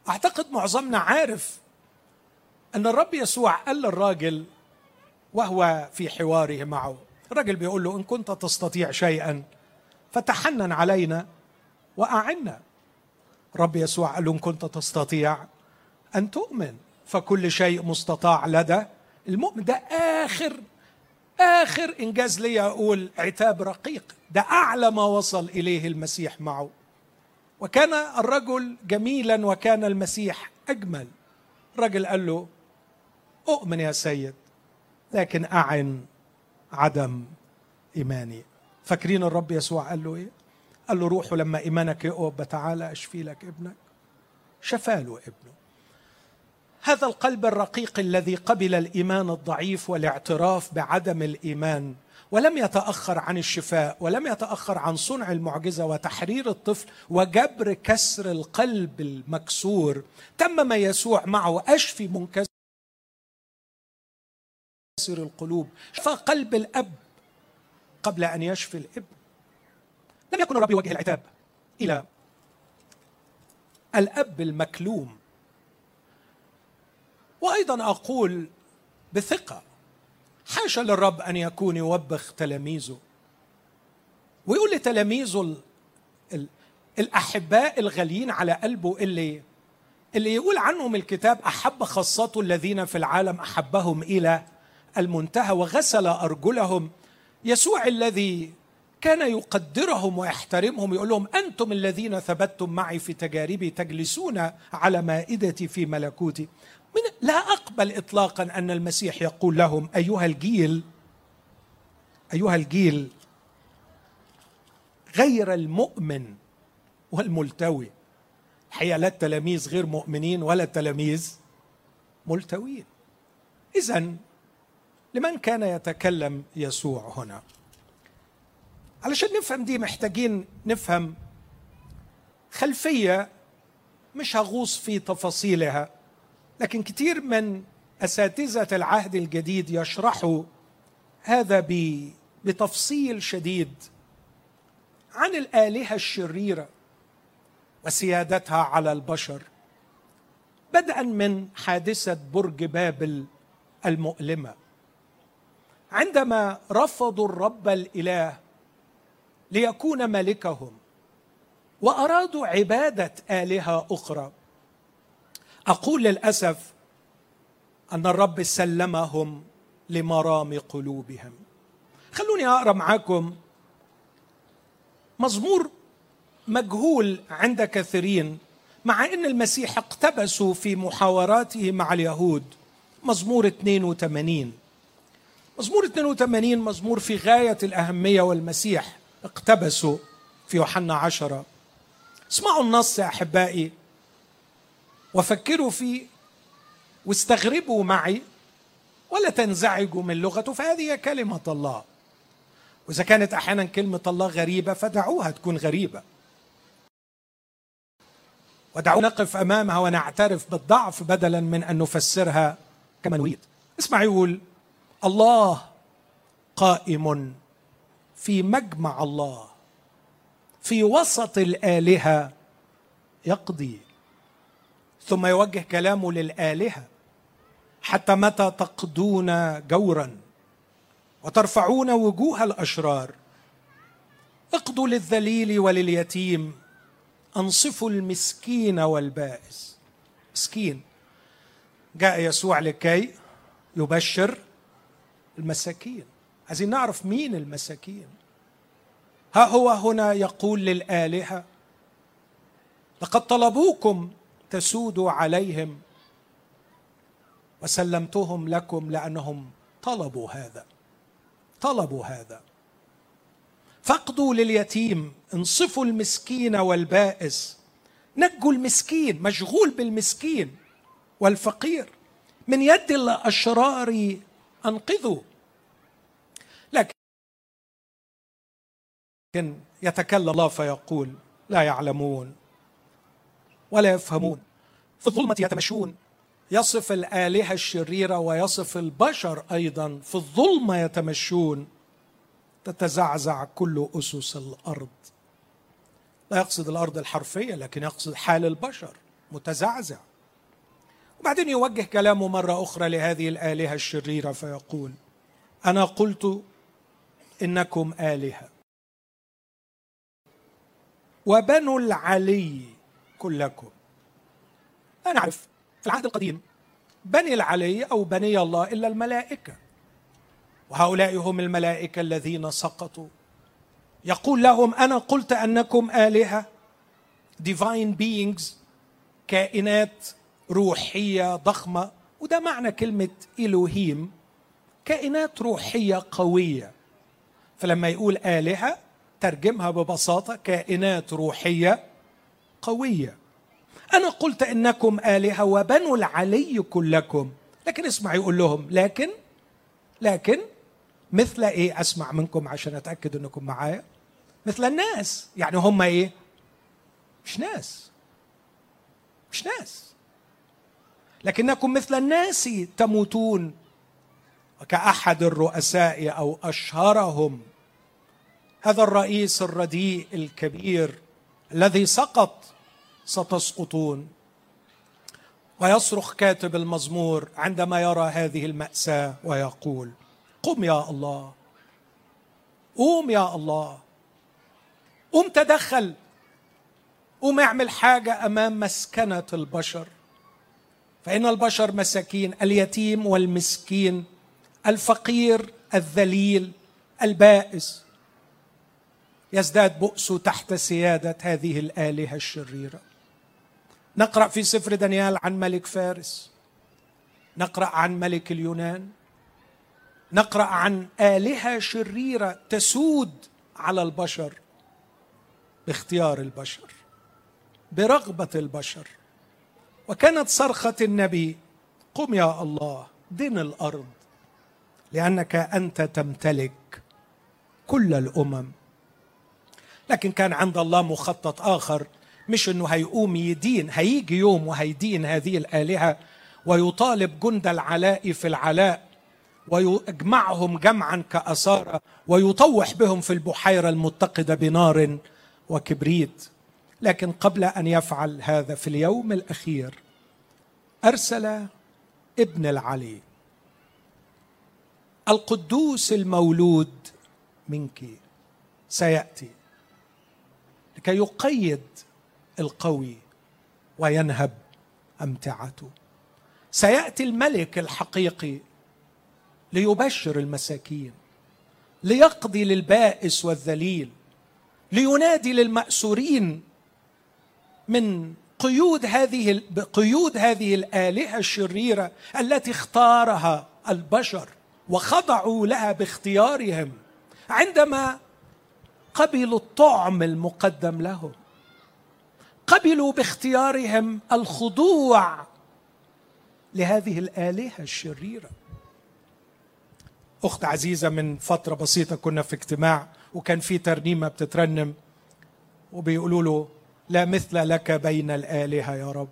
Speaker 1: أعتقد معظمنا عارف أن الرب يسوع قال للراجل وهو في حواره معه. الراجل بيقول له إن كنت تستطيع شيئا فتحنن علينا وأعنا. رب يسوع قال له إن كنت تستطيع أن تؤمن فكل شيء مستطاع لدى المؤمن. ده آخر آخر إنجاز لي أقول عتاب رقيق. ده أعلى ما وصل إليه المسيح معه. وكان الرجل جميلا وكان المسيح أجمل. الرجل قال له أؤمن يا سيد لكن أعن عدم إيماني. فاكرين الرب يسوع قال له إيه؟ قال له روحوا لما إيمانك يقوى تعالى أشفي لك ابنك. شفاله ابنه. هذا القلب الرقيق الذي قبل الإيمان الضعيف والاعتراف بعدم الإيمان ولم يتأخر عن الشفاء ولم يتأخر عن صنع المعجزة وتحرير الطفل وجبر كسر القلب المكسور تمم يسوع معه أشفي منكسر القلوب. شفى قلب الأب قبل أن يشفي الإبن. لم يكن الرب يوجه العتاب إلى الأب المكلوم. وأيضا أقول بثقة حاشا للرب أن يكون يوبخ تلاميذه ويقول لتلاميذه ال... ال... الأحباء الغاليين على قلبه اللي اللي يقول عنهم الكتاب أحب خاصته الذين في العالم أحبهم إلى المنتهى وغسل أرجلهم. يسوع الذي كان يقدرهم ويحترمهم يقول لهم أنتم الذين ثبتتم معي في تجاربي تجلسون على مائدتي في ملكوتي. من لا أقبل اطلاقا أن المسيح يقول لهم أيها الجيل أيها الجيل غير المؤمن والملتوي. الحقيقة لا التلاميذ غير مؤمنين ولا التلاميذ ملتوين اذا لمن كان يتكلم يسوع هنا. علشان نفهم دي محتاجين نفهم خلفية مش هغوص في تفاصيلها لكن كثير من أساتذة العهد الجديد يشرحوا هذا بتفصيل شديد عن الآلهة الشريرة وسيادتها على البشر بدءا من حادثة برج بابل المؤلمة. عندما رفضوا الرب الإله ليكون ملكهم وأرادوا عبادة آلهة أخرى أقول للأسف أن الرب سلمهم لمرام قلوبهم. خلوني أقرأ معاكم مزمور مجهول عند كثيرين مع إن المسيح اقتبسوا في محاوراته مع اليهود مزمور 82 مزمور 82 مزمور في غاية الأهمية والمسيح اقتبسوا في يوحنا عشرة. اسمعوا النص يا أحبائي وفكروا فيه واستغربوا معي ولا تنزعجوا من لغته فهذه كلمة الله. وإذا كانت أحيانا كلمة الله غريبة فدعوها تكون غريبة. ودعونا نقف أمامها ونعترف بالضعف بدلا من أن نفسرها كما نريد. اسمع يقول الله قائم في مجمع الله في وسط الآلهة يقضي ثم يوجه كلامه للآلهة حتى متى تقضون جورا وترفعون وجوه الأشرار. اقضوا للذليل ولليتيم أنصفوا المسكين والبائس. مسكين. جاء يسوع لكي يبشر المساكين. عايزين نعرف مين المساكين. ها هو هنا يقول للآلهة لقد طلبوكم تسودوا عليهم وسلمتهم لكم لأنهم طلبوا هذا طلبوا هذا. فاقضوا لليتيم انصفوا المسكين والبائس. نجوا المسكين مشغول بالمسكين والفقير. من يد الأشرار انقذوا لكن يتكلم الله فيقول لا يعلمون ولا يفهمون. في الظلمة يتمشون. يصف الآلهة الشريرة ويصف البشر أيضا. في الظلمة يتمشون. تتزعزع كل أسس الأرض. لا يقصد الأرض الحرفية لكن يقصد حال البشر. متزعزع. وبعدين يوجه كلامه مرة أخرى لهذه الآلهة الشريرة فيقول أنا قلت إنكم آلهة. وبنو العلي كلكم. أنا أعرف في العهد القديم بني العلي أو بني الله إلا الملائكة. وهؤلاء هم الملائكة الذين سقطوا. يقول لهم أنا قلت أنكم آلهة. Divine beings كائنات روحية ضخمة وده معنى كلمة إلوهيم كائنات روحية قوية. فلما يقول آلهة ترجمها ببساطة كائنات روحية قوية. أنا قلت إنكم آلهة وبنو العلي كلكم. لكن اسمع يقول لهم لكن؟ لكن؟ مثل إيه؟ أسمع منكم عشان أتأكد إنكم معايا. مثل الناس. يعني هم إيه؟ مش ناس. مش ناس. لكنكم مثل الناس تموتون. وكأحد الرؤساء أو أشهرهم هذا الرئيس الرديء الكبير الذي سقط ستسقطون. ويصرخ كاتب المزمور عندما يرى هذه المأساة ويقول قم يا الله قوم يا الله قوم تدخل قوم اعمل حاجة أمام مسكنة البشر. فإن البشر مساكين اليتيم والمسكين الفقير الذليل البائس يزداد بؤسه تحت سيادة هذه الآلهة الشريرة. نقرأ في سفر دانيال عن ملك فارس. نقرأ عن ملك اليونان. نقرأ عن آلهة شريرة تسود على البشر باختيار البشر برغبة البشر. وكانت صرخة النبي قم يا الله دن الأرض لأنك أنت تمتلك كل الأمم. لكن كان عند الله مخطط آخر مش إنه هيقوم يدين هيجي يوم وهيدين هذه الآلهة ويطالب جند العلاء في العلاء ويجمعهم جمعا كأسارة ويطوح بهم في البحيرة المتقدة بنار وكبريت. لكن قبل أن يفعل هذا في اليوم الأخير أرسل ابن العلي القدوس المولود منك سيأتي لكي يقيد القوي وينهب أمتعته. سيأتي الملك الحقيقي ليبشر المساكين ليقضي للبائس والذليل لينادي للمأسورين من قيود هذه قيود هذه الآلهة الشريرة التي اختارها البشر وخضعوا لها باختيارهم عندما قبلوا الطعم المقدم لهم. قبلوا باختيارهم الخضوع لهذه الآلهة الشريرة. أخت عزيزة من فترة بسيطة كنا في اجتماع وكان في ترنيمة بتترنم وبيقولوا له لا مثل لك بين الآلهة يا رب.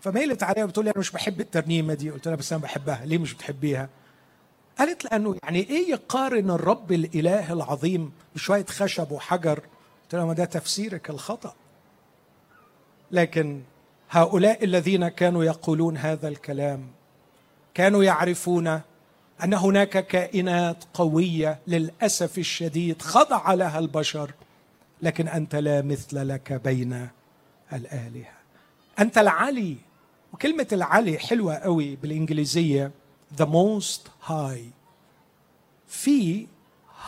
Speaker 1: فميلت عليها بتقول لي أنا مش بحب الترنيمة دي. قلت لها بس أنا بحبها. ليه مش بتحبيها؟ قالت لأنه يعني إيه يقارن الرب الإله العظيم بشوية خشب وحجر؟ قلت لها ما ده تفسيرك الخطأ. لكن هؤلاء الذين كانوا يقولون هذا الكلام كانوا يعرفون أن هناك كائنات قوية للأسف الشديد خضع لها البشر لكن أنت لا مثل لك بين الآلهة. أنت العلي وكلمة العلي حلوة قوي بالإنجليزية the most high في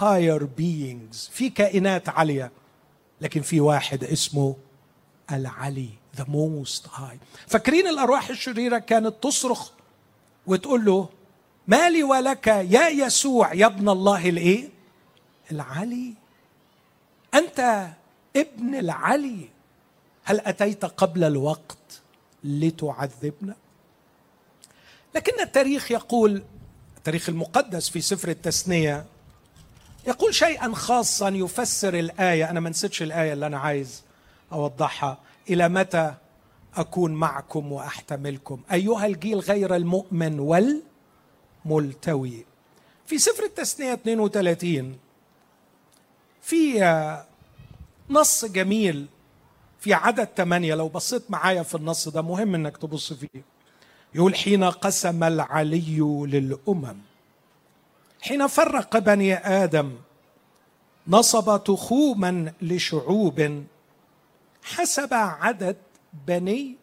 Speaker 1: higher beings في كائنات عالية لكن في واحد اسمه العلي the most high فاكرين الأرواح الشريرة كانت تصرخ وتقول له ما لي ولك يا يسوع يا ابن الله الإيه؟ العلي أنت ابن العلي هل أتيت قبل الوقت لتعذبنا؟ لكن التاريخ يقول التاريخ المقدس في سفر التثنية يقول شيئا خاصا يفسر الآية. أنا ما نسيتش الآية اللي أنا عايز أوضحها. إلى متى أكون معكم وأحتملكم؟ أيها الجيل غير المؤمن والملتوي. في سفر التثنية 32 في نص جميل في عدد ثمانية لو بصيت معايا في النص ده مهم إنك تبص فيه. يقول حين قسم العلي للأمم. حين فرق بني آدم نصب تخوما لشعوب حسب عدد بني.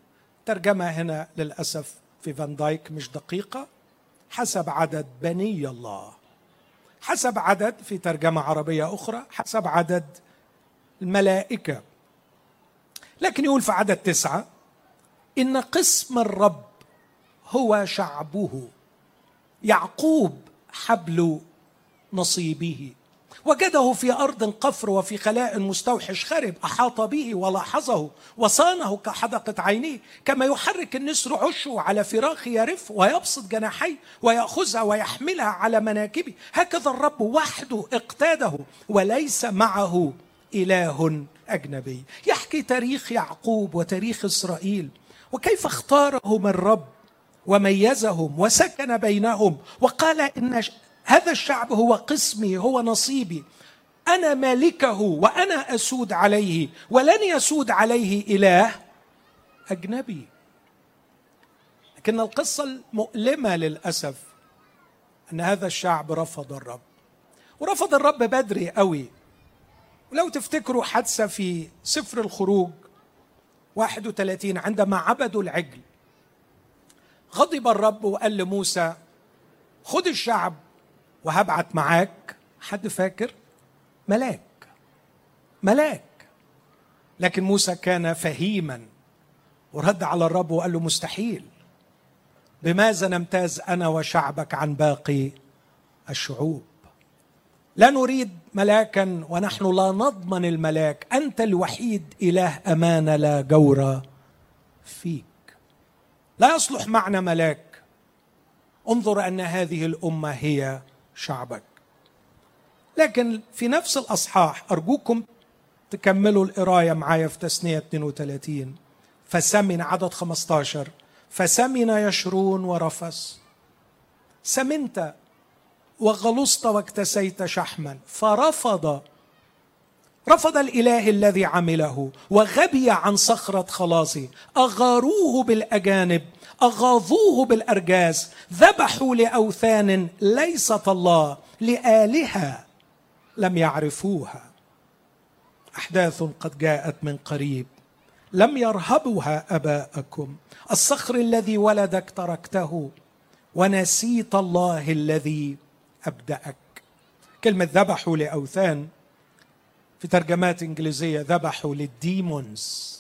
Speaker 1: ترجمة هنا للأسف في فان دايك مش دقيقة. حسب عدد بني الله. حسب عدد في ترجمة عربية أخرى حسب عدد الملائكة. لكن يقول في عدد تسعة إن قسم الرب هو شعبه يعقوب حبل نصيبه. وجده في أرض قفر وفي خلاء مستوحش خرب أحاط به ولاحظه وصانه كحدقة عينيه كما يحرك النسر عشه على فراخ يرف ويبسط جناحيه ويأخذها ويحملها على مناكبه. هكذا الرب وحده اقتاده وليس معه إله اجنبي يحكي تاريخ يعقوب وتاريخ إسرائيل. وكيف اختارهم الرب وميزهم وسكن بينهم. وقال إن هذا الشعب هو قسمي هو نصيبي. أنا مالكه وأنا أسود عليه. ولن يسود عليه إله أجنبي. لكن القصة المؤلمة للأسف إن هذا الشعب رفض الرب. ورفض الرب بدري قوي. ولو تفتكروا حادثة في سفر الخروج 31 عندما عبدوا العجل غضب الرب وقال لموسى خد الشعب وهبعت معاك. حد فاكر؟ ملاك ملاك. لكن موسى كان فهيما ورد على الرب وقال له مستحيل. بماذا نمتاز أنا وشعبك عن باقي الشعوب؟ لا نريد ملاكا ونحن لا نضمن الملاك. أنت الوحيد إله أمانة لا جور فيك. لا يصلح معنا ملاك. انظر أن هذه الأمة هي شعبك. لكن في نفس الأصحاح أرجوكم تكملوا القراية معايا في تثنيه 32 فسمن عدد 15 فسمن يشرون ورفس. سمنت وغلصت واكتسيت شحما. فرفض. رفض الإله الذي عمله وغبي عن صخرة خلاصه. أغاروه بالأجانب أغاظوه بالأرجاز. ذبحوا لأوثان ليست الله لآلهة لم يعرفوها. أحداث قد جاءت من قريب. لم يرهبها أباءكم. الصخر الذي ولدك تركته. ونسيت الله الذي أبدأك. كلمة ذبحوا لأوثان في ترجمات إنجليزية ذبحوا للديمونز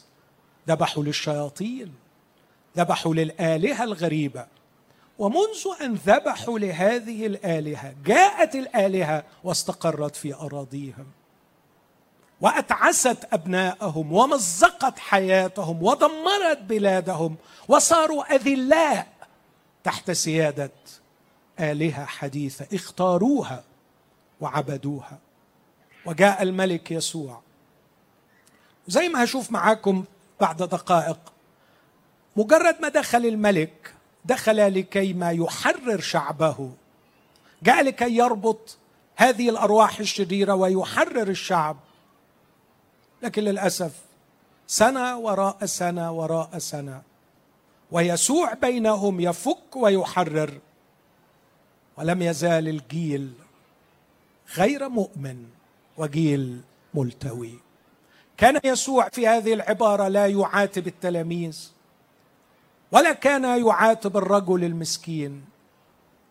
Speaker 1: ذبحوا للشياطين ذبحوا للآلهة الغريبة. ومنذ أن ذبحوا لهذه الآلهة جاءت الآلهة واستقرت في أراضيهم. وأتعست أبناءهم ومزقت حياتهم ودمرت بلادهم وصاروا أذلاء تحت سيادة آلهة حديثة اختاروها وعبدوها. وجاء الملك يسوع. زي ما هشوف معاكم بعد دقائق مجرد ما دخل الملك دخل لكي ما يحرر شعبه. جاء لكي يربط هذه الأرواح الشريرة ويحرر الشعب. لكن للأسف سنة وراء سنة وراء سنة ويسوع بينهم يفك ويحرر. ولم يزال الجيل غير مؤمن وجيل ملتوي. كان يسوع في هذه العبارة لا يعاتب التلاميذ ولا كان يعاتب الرجل المسكين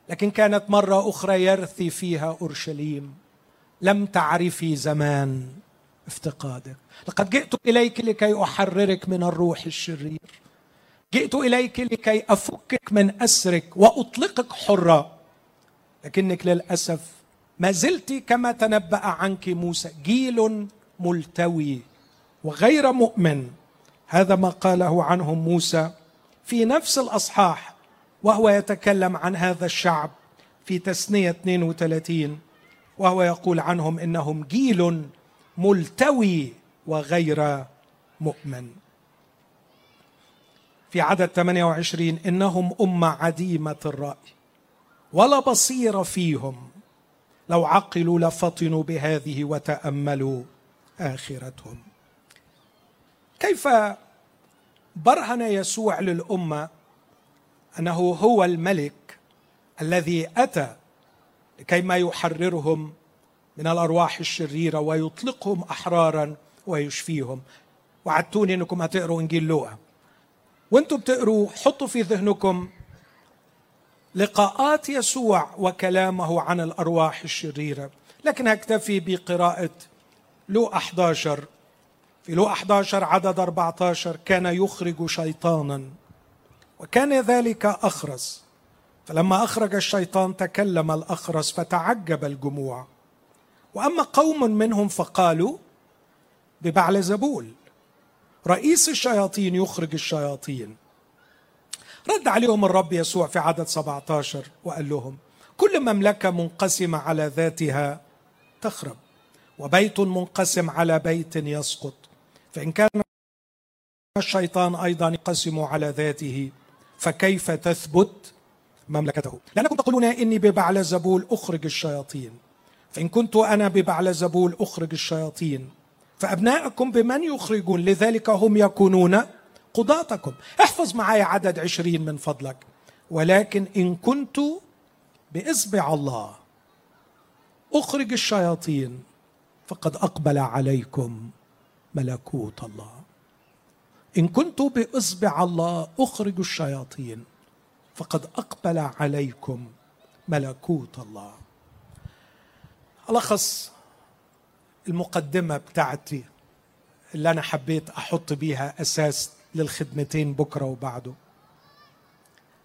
Speaker 1: لكن كانت مرة أخرى يرثي فيها أورشليم. لم تعرفي زمان افتقادك. لقد جئت إليك لكي أحررك من الروح الشرير. جئت إليك لكي أفكك من أسرك وأطلقك حرة. لكنك للأسف ما زلت كما تنبأ عنك موسى جيل ملتوي وغير مؤمن. هذا ما قاله عنهم موسى في نفس الأصحاح وهو يتكلم عن هذا الشعب في تثنيه 32 وهو يقول عنهم إنهم جيل ملتوي وغير مؤمن. في عدد 28 إنهم أمة عديمة الرأي. ولا بصير فيهم. لو عقلوا لفطنوا بهذه وتأملوا آخرتهم. كيف برهن يسوع للأمة أنه هو الملك الذي أتى لكي ما يحررهم من الأرواح الشريرة ويطلقهم أحرارا ويشفيهم. وعدتوني إنكم هتقروا إنجيل لوقا. وأنتم بتقروا حطوا في ذهنكم لقاءات يسوع وكلامه عن الأرواح الشريرة. لكن هكتفي بقراءة لوقا 11 في لوقا 11 عدد 14 كان يخرج شيطانا وكان ذلك أخرس. فلما أخرج الشيطان تكلم الأخرس فتعجب الجموع. وأما قوم منهم فقالوا ببعلزبول رئيس الشياطين يخرج الشياطين. رد عليهم الرب يسوع في عدد 17 وقال لهم كل مملكة منقسمة على ذاتها تخرب وبيت منقسم على بيت يسقط. فإن كان الشيطان أيضا ينقسم على ذاته فكيف تثبت مملكته? لأنكم تقولون إني ببعل زبول أخرج الشياطين. فإن كنت أنا ببعل زبول أخرج الشياطين فأبناءكم بمن يخرجون؟ لذلك هم يكونون قضاتكم. احفظ معي عدد عشرين من فضلك. ولكن إن كنت بإصبع الله أخرج الشياطين فقد أقبل عليكم ملكوت الله. إن كنت بإصبع الله أخرج الشياطين فقد أقبل عليكم ملكوت الله. ألخص المقدمة بتاعتي اللي أنا حبيت أحط بيها أساس للخدمتين بكرة وبعده.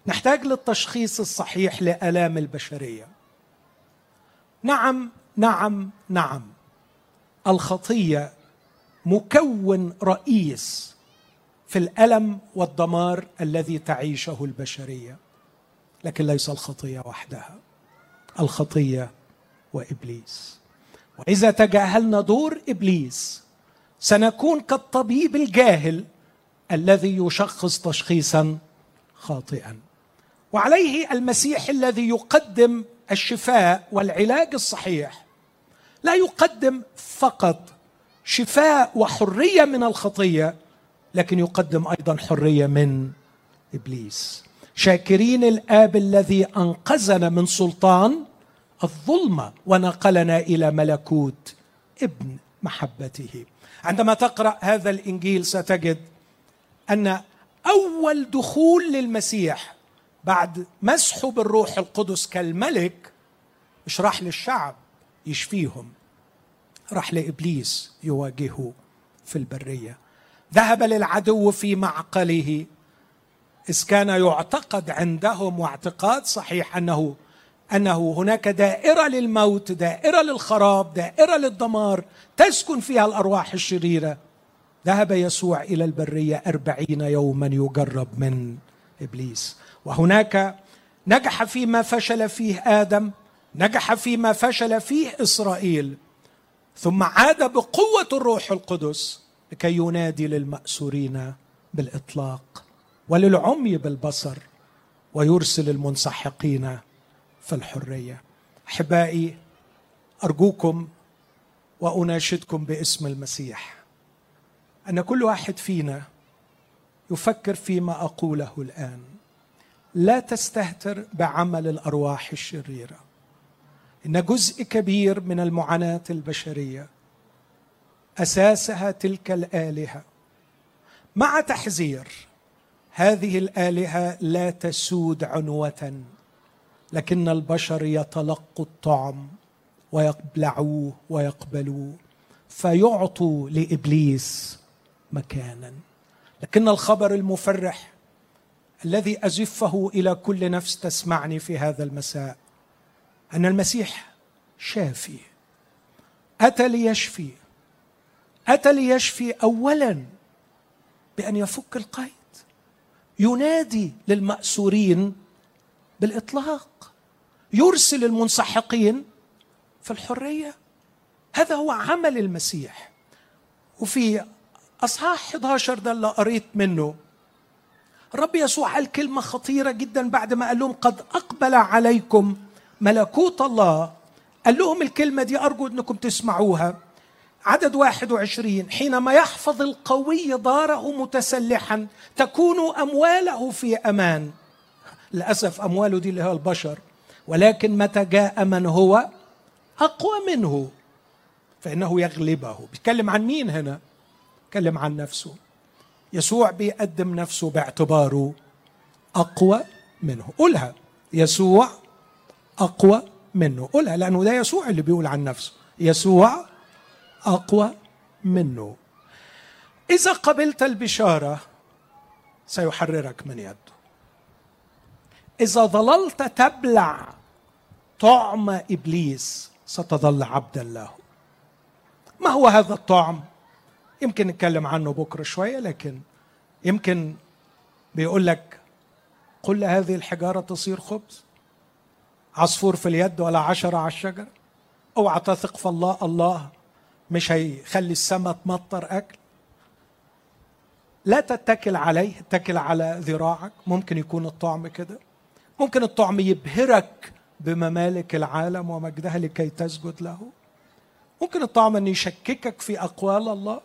Speaker 1: نحتاج للتشخيص الصحيح لآلام البشرية. نعم نعم نعم. الخطية مكون رئيس في الألم والدمار الذي تعيشه البشرية. لكن ليس الخطية وحدها. الخطية وإبليس. وإذا تجاهلنا دور إبليس سنكون كالطبيب الجاهل الذي يشخص تشخيصا خاطئا. وعليه المسيح الذي يقدم الشفاء والعلاج الصحيح. لا يقدم فقط شفاء وحرية من الخطية لكن يقدم أيضا حرية من إبليس. شاكرين الآب الذي أنقذنا من سلطان الظلمة ونقلنا إلى ملكوت ابن محبته. عندما تقرأ هذا الإنجيل ستجد أن أول دخول للمسيح بعد مسحه بالروح القدس كالملك مش راح للشعب يشفيهم. راح لإبليس يواجهه في البرية. ذهب للعدو في معقله. إذ كان يعتقد عندهم واعتقاد صحيح أنه أنه هناك دائرة للموت دائرة للخراب دائرة للدمار تسكن فيها الأرواح الشريرة. ذهب يسوع إلى البرية أربعين يوما يجرب من إبليس. وهناك نجح فيما فشل فيه آدم نجح فيما فشل فيه إسرائيل ثم عاد بقوة الروح القدس لكي ينادي للمأسورين بالإطلاق وللعمي بالبصر ويرسل المنسحقين في الحرية. أحبائي أرجوكم وأناشدكم باسم المسيح. أن كل واحد فينا يفكر فيما أقوله الآن. لا تستهتر بعمل الأرواح الشريرة. إن جزء كبير من المعاناة البشرية أساسها تلك الآلهة. مع تحذير هذه الآلهة لا تسود عنوة لكن البشر يتلقوا الطعم ويبلعوه ويقبلوه فيعطوا لإبليس مكانا. لكن الخبر المفرح الذي أزفه إلى كل نفس تسمعني في هذا المساء أن المسيح شافي أتى ليشفي أتى ليشفي اولا بأن يفك القيد ينادي للمأسورين بالإطلاق يرسل المنسحقين في الحرية. هذا هو عمل المسيح. وفي أصحاح 11 ده اللي قريت منه. الرب يسوع قال كلمة خطيرة جدا بعد ما قال لهم قد أقبل عليكم ملكوت الله. قال لهم الكلمة دي أرجو إنكم تسمعوها. عدد 21 حينما يحفظ القوي داره متسلحا تكون أمواله في أمان. للأسف أمواله دي اللي هو البشر. ولكن متى جاء من هو؟ أقوى منه. فإنه يغلبه. بيتكلم عن مين هنا؟ بيتكلم عن نفسه. يسوع بيقدم نفسه باعتباره أقوى منه. قولها. يسوع أقوى منه. قولها لأنه ده يسوع اللي بيقول عن نفسه. يسوع أقوى منه. إذا قبلت البشارة سيحررك من يده. إذا ظللت تبلع طعم إبليس ستظل عبدا له. ما هو هذا الطعم؟ يمكن نتكلم عنه بكرة شوية لكن يمكن بيقول لك قل هذه الحجارة تصير خبز عصفور في اليد ولا عشرة على الشجر اوعى تثق في الله الله مش هيخلي السماء تمطر أكل. لا تتكل عليه اتكل على ذراعك ممكن يكون الطعم كده. ممكن الطعم يبهرك بممالك العالم ومجدها لكي تسجد له. ممكن الطعم إن يشككك في أقوال الله.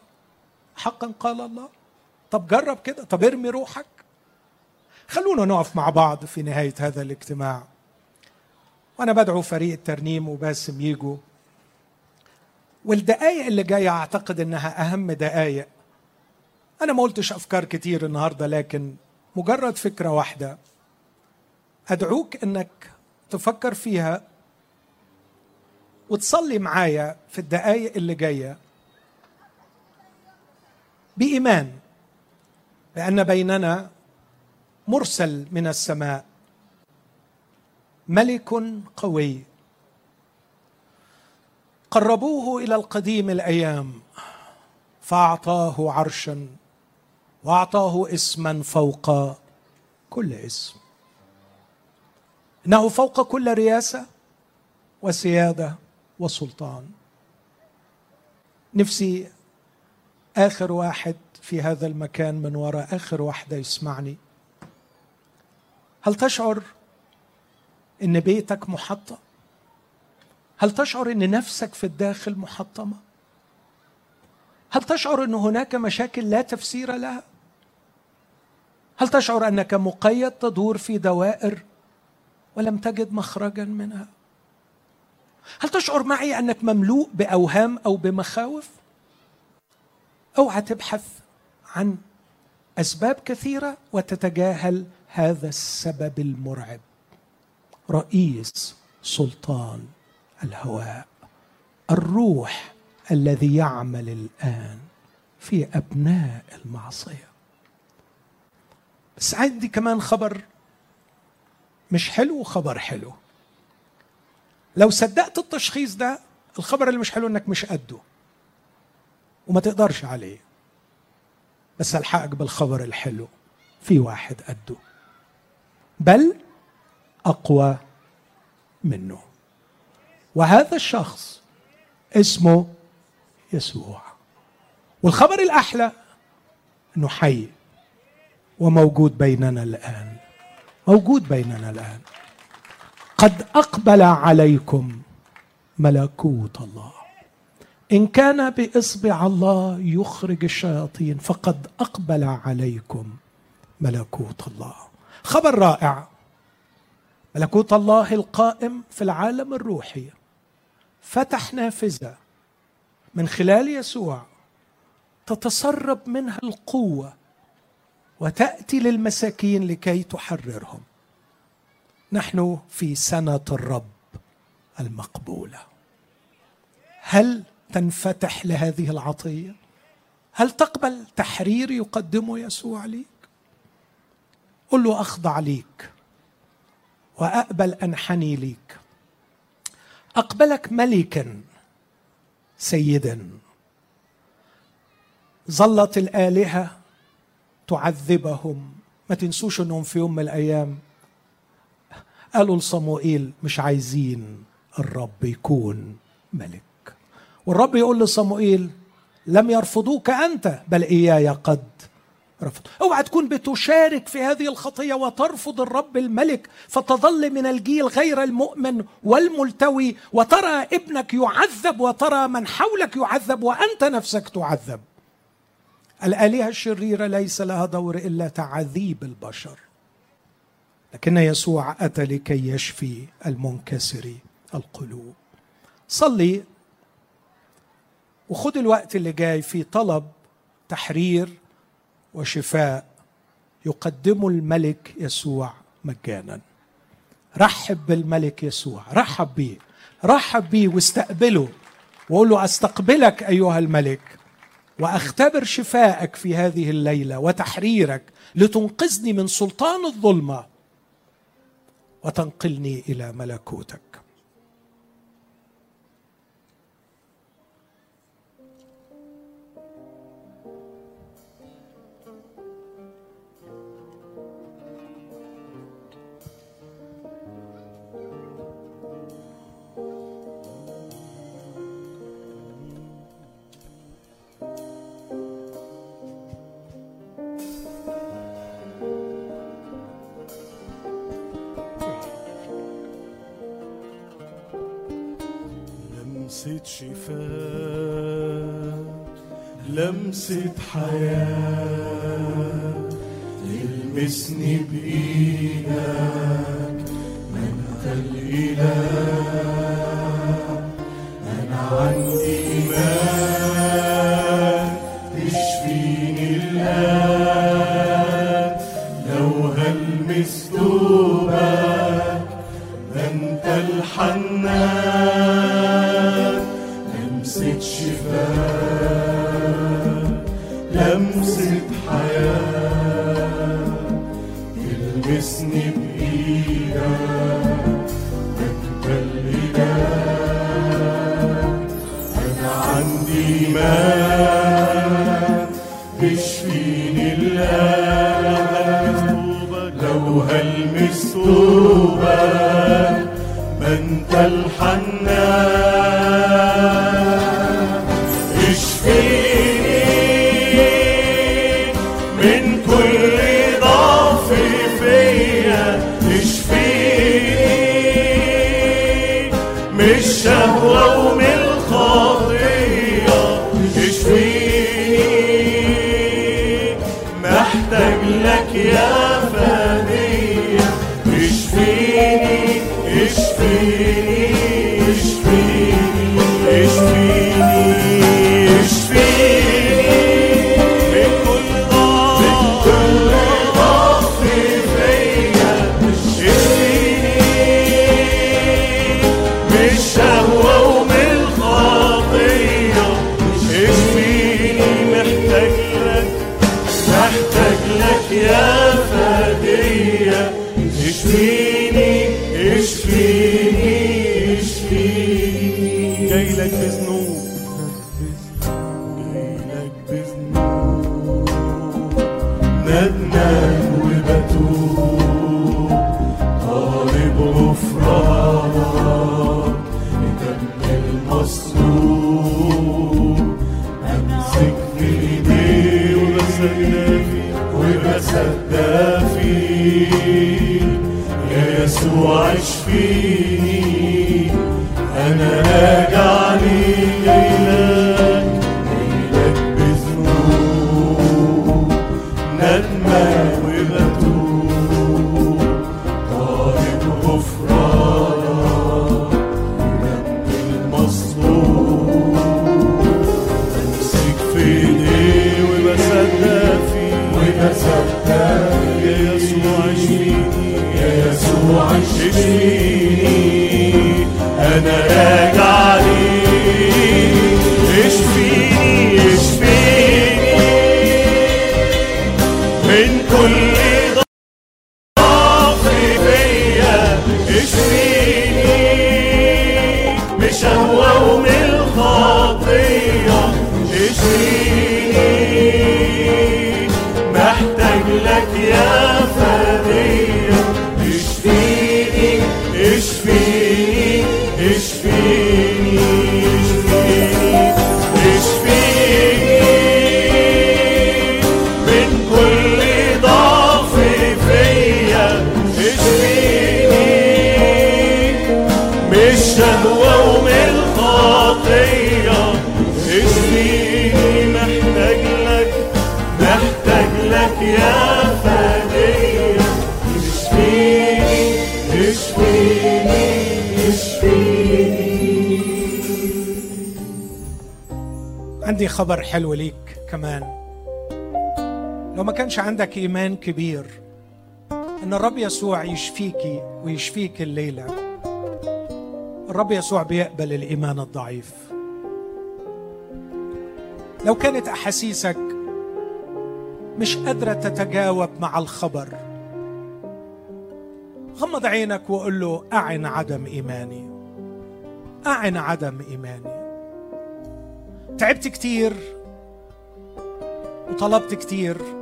Speaker 1: حقا قال الله. طب جرب كده. طب ارمي روحك. خلونا نقف مع بعض في نهاية هذا الاجتماع. وأنا بدعو فريق الترنيم وباسم يجوا والدقايق اللي جاية أعتقد إنها أهم دقايق. أنا ما قلتش أفكار كتير النهارده لكن مجرد فكرة واحدة. أدعوك إنك تفكر فيها وتصلي معايا في الدقايق اللي جاية. بإيمان لأن بيننا مرسل من السماء ملك قوي. قربوه إلى القديم الأيام فأعطاه عرشا وأعطاه اسما فوق كل اسم. إنه فوق كل رياسة وسيادة وسلطان. نفسي آخر واحد في هذا المكان من وراء آخر واحدة يسمعني. هل تشعر إن بيتك محطم هل تشعر إن نفسك في الداخل محطمة؟ هل تشعر إن هناك مشاكل لا تفسير لها؟ هل تشعر أنك مقيد تدور في دوائر ولم تجد مخرجا منها؟ هل تشعر معي أنك مملوء بأوهام أو بمخاوف؟ اوعى تبحث عن أسباب كثيرة وتتجاهل هذا السبب المرعب. رئيس سلطان الهواء الروح الذي يعمل الآن في أبناء المعصية. بس عندي كمان خبر مش حلو وخبر حلو. لو صدقت التشخيص ده الخبر اللي مش حلو إنك مش قده. وما تقدرش عليه. بس ألحقك بالخبر الحلو في واحد قده. بل أقوى منه. وهذا الشخص اسمه يسوع. والخبر الأحلى إنه حي وموجود بيننا الآن. موجود بيننا الآن. قد أقبل عليكم ملكوت الله. إن كان بإصبع الله يخرج الشياطين فقد أقبل عليكم ملكوت الله. خبر رائع. ملكوت الله القائم في العالم الروحي. فتح نافذه من خلال يسوع تتسرب منها القوة وتأتي للمساكين لكي تحررهم. نحن في سنة الرب المقبولة. هل تنفتح لهذه العطية. هل تقبل تحرير يقدمه يسوع ليك؟ قل له أخضع ليك وأقبل أنحني ليك. أقبلك ملكا سيدا. ظلت الآلهة تعذبهم. ما تنسوش إنهم في يوم من الأيام قالوا لصموئيل مش عايزين الرب يكون ملك. والرب يقول لصموئيل لم يرفضوك أنت بل إياي قد رفض أوعى تكون بتشارك في هذه الخطية وترفض الرب الملك فتظل من الجيل غير المؤمن والملتوي وترى ابنك يعذب وترى من حولك يعذب وأنت نفسك تعذب. الآلهة الشريرة ليس لها دور إلا تعذيب البشر. لكن يسوع أتى لكي يشفي المنكسر القلوب. صلي. وخد الوقت اللي جاي في طلب تحرير وشفاء. يقدمه الملك يسوع مجانا. رحب بالملك يسوع رحب بيه رحب بيه واستقبله. وقول له أستقبلك أيها الملك وأختبر شفاءك في هذه الليلة وتحريرك لتنقذني من سلطان الظلمة وتنقلني إلى ملكوتك.
Speaker 2: لمسة شفاء لمسة حياة تلمسني بإيدك من الإله أنا عندي إيمان تشفيني الآن لو هلمس
Speaker 1: see. عندك إيمان كبير إن الرب يسوع يشفيكي ويشفيك الليلة. الرب يسوع بيقبل الإيمان الضعيف. لو كانت أحاسيسك مش قادرة تتجاوب مع الخبر غمض عينك وقول له أعن عدم إيماني. أعن عدم إيماني. تعبت كتير وطلبت كتير.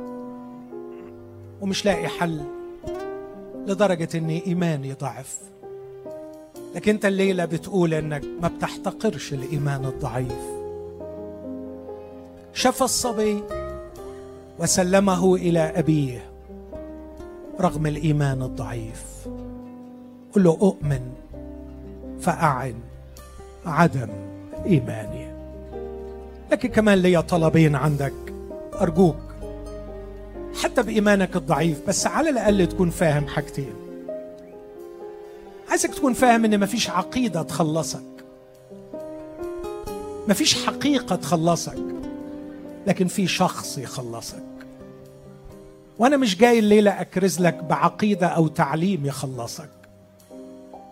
Speaker 1: ومش لاقي حل لدرجة إن ايماني ضعف لكن أنت الليلة بتقول إنك ما بتحتقرش الإيمان الضعيف. شفى الصبي وسلمه إلى أبيه رغم الإيمان الضعيف. قل له أؤمن فأعن عدم إيماني. لكن كمان ليا طلبين عندك. أرجوك حتى بإيمانك الضعيف بس على الأقل تكون فاهم حاجتين. عايزك تكون فاهم إن مفيش عقيدة تخلصك. مفيش حقيقة تخلصك لكن في شخص يخلصك. وأنا مش جاي الليلة أكرز لك بعقيدة أو تعليم يخلصك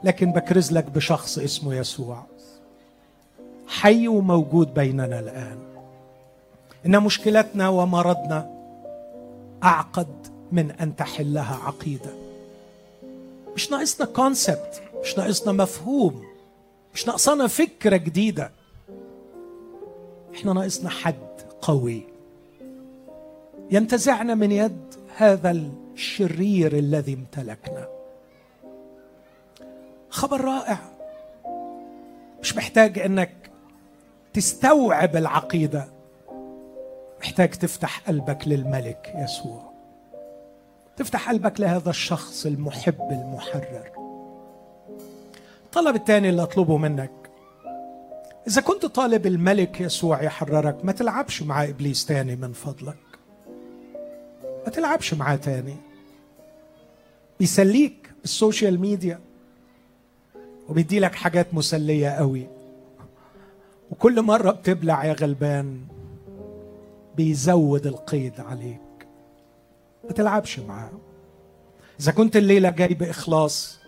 Speaker 1: لكن بكرز لك بشخص اسمه يسوع. حي وموجود بيننا الآن. إن مشكلتنا ومرضنا أعقد من أن تحلها عقيدة. مش ناقصنا كونسبت مش ناقصنا مفهوم مش ناقصنا فكرة جديدة. إحنا ناقصنا حد قوي. ينتزعنا من يد هذا الشرير الذي امتلكنا. خبر رائع. مش محتاج إنك تستوعب العقيدة. محتاج تفتح قلبك للملك يسوع. تفتح قلبك لهذا الشخص المحب المحرر. الطلب الثاني اللي أطلبه منك إذا كنت طالب الملك يسوع يحررك ما تلعبش مع إبليس تاني من فضلك. ما تلعبش معاه تاني. بيسليك بالسوشيال ميديا وبيدي لك حاجات مسلية قوي. وكل مرة بتبلع يا غلبان بيزود القيد عليك. ما تلعبش معاه. إذا كنت الليلة جاي بإخلاص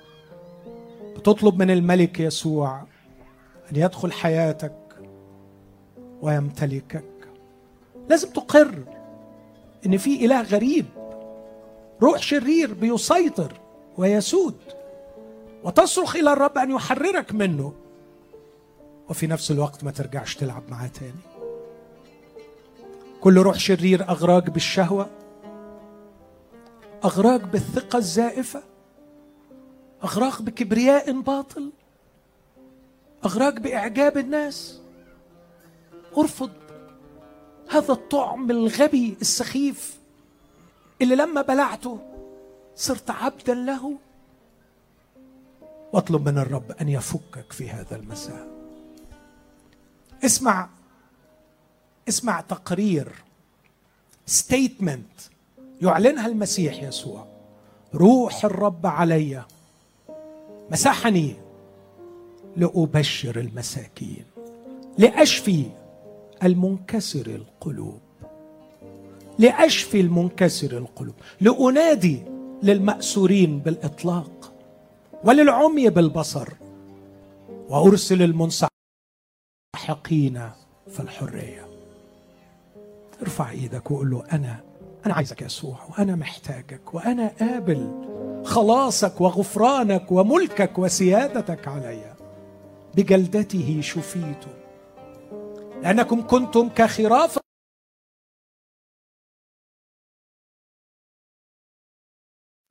Speaker 1: بتطلب من الملك يسوع أن يدخل حياتك ويمتلكك. لازم تقر إن في إله غريب روح شرير بيسيطر ويسود وتصرخ إلى الرب أن يحررك منه وفي نفس الوقت ما ترجعش تلعب معاه تاني. كل روح شرير أغراك بالشهوة أغراك بالثقة الزائفة أغراك بكبرياء باطل أغراك بإعجاب الناس. أرفض هذا الطعم الغبي السخيف اللي لما بلعته صرت عبدا له. وأطلب من الرب أن يفكك في هذا المساء. اسمع اسمع تقرير ستيتمنت يعلنها المسيح يسوع. روح الرب علي مسحني لأبشر المساكين لأشفي المنكسر القلوب لأشفي المنكسر القلوب لأنادي للمأسورين بالإطلاق وللعمي بالبصر وأرسل المنسحقين في الحرية. ارفع إيدك وقول له أنا أنا عايزك يسوع وأنا محتاجك وأنا قابل خلاصك وغفرانك وملكك وسيادتك علي. بجلدته شفيت. لأنكم كنتم كخراف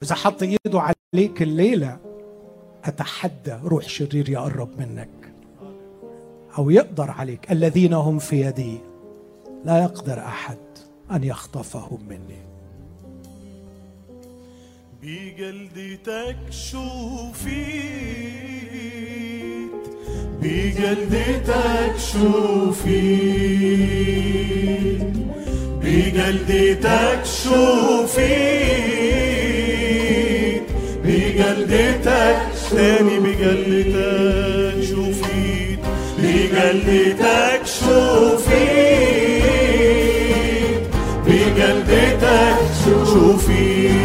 Speaker 1: إذا حط إيده عليك الليلة أتحدى روح شرير يقرب منك أو يقدر عليك الذين هم في يدي. لا يقدر أحد أن يخطفهم مني.
Speaker 2: بجلدتك شوفيت بجلدتك شوفيت بجلدتك شوفيت بجلدتك تاني بجلدتك شوفيت بجلدتك شوفيت بجلدتك شوفيت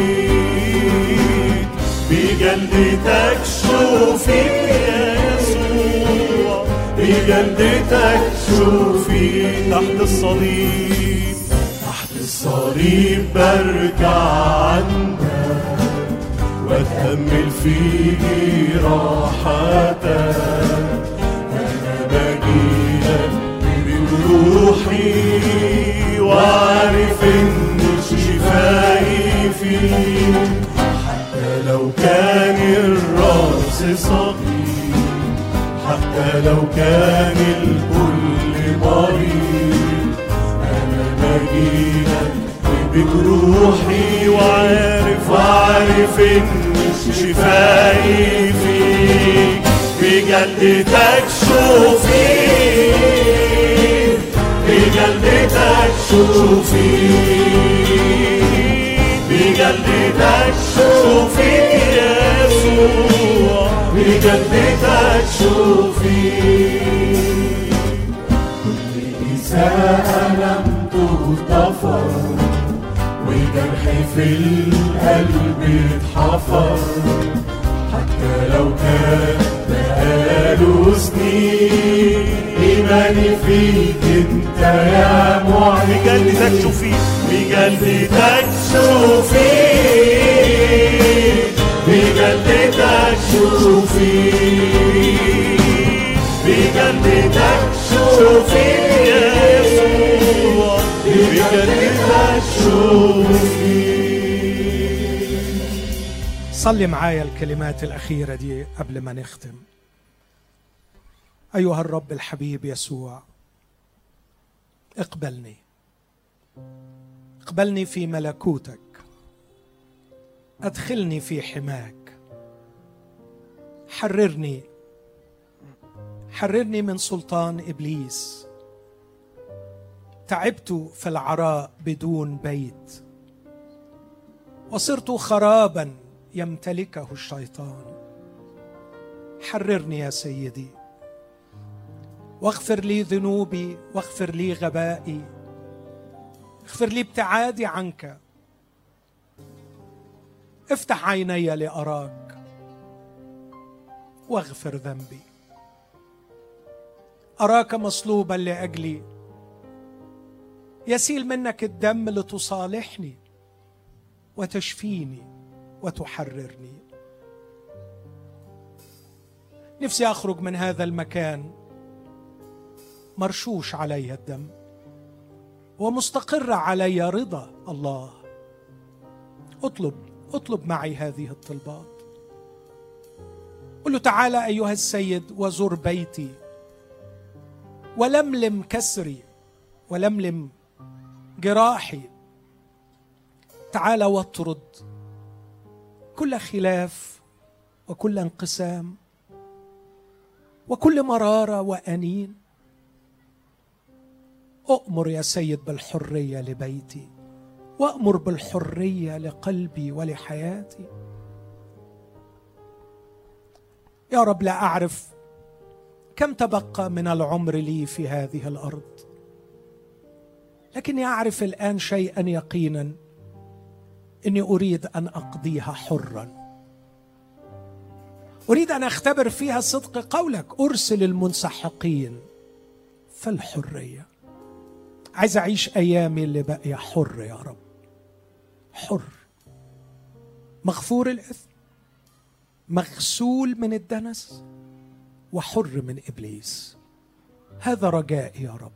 Speaker 2: بجلدتك شوفيت يا يسوع. بجلدتك شوفيت تحت الصليب. تحت الصليب برجع عندك. واتأمل في راحتك. أنا بجيلك بروحي وعارف إن شفائي فيك حتى لو كان الرأس صغير حتى لو كان الكل مريض أنا بجيلك بجروحي وعارف وعارف إن شفائي فيك بجلدتك شوفي بجلدتك شوفي بجلدتك شوفي يسوع. بجلدتك شوفي كل إساءة لم تغتفر وجرح في القلب اتحفر. حتى لو كان بقاله سنين إيماني فيك أنت يا معين بجلدك شوفي بجلدك شوفي بجلدك شوفي بجلدك شوفي يا يسوع بجلدك شوفي
Speaker 1: صلي معايا الكلمات الأخيرة دي قبل ما نختم. أيها الرب الحبيب يسوع اقبلني. اقبلني في ملكوتك. أدخلني في حماك. حررني. حررني من سلطان إبليس. تعبت في العراء بدون بيت. وصرت خرابا يمتلكه الشيطان. حررني يا سيدي. واغفر لي ذنوبي واغفر لي غبائي. اغفر لي ابتعادي عنك. افتح عيني لأراك. واغفر ذنبي. أراك مصلوبا لأجلي. يسيل منك الدم لتصالحني وتشفيني وتحررني. نفسي أخرج من هذا المكان. مرشوش علي الدم ومستقر علي رضا الله. اطلب اطلب معي هذه الطلبات. قل له تعالى أيها السيد وزر بيتي. ولملم كسري ولملم جراحي. تعالى واطرد كل خلاف وكل انقسام وكل مرارة وأنين. اؤمر يا سيد بالحرية لبيتي وأمر بالحرية لقلبي ولحياتي. يا رب لا أعرف كم تبقى من العمر لي في هذه الأرض لكني أعرف الآن شيئا يقينا إني أريد أن أقضيها حرا. أريد أن أختبر فيها صدق قولك أرسل المنسحقين فالحرية. عايز أعيش أيامي اللي باقيه حر يا رب. حر. مغفور الإثم. مغسول من الدنس. وحر من إبليس. هذا رجائي يا رب.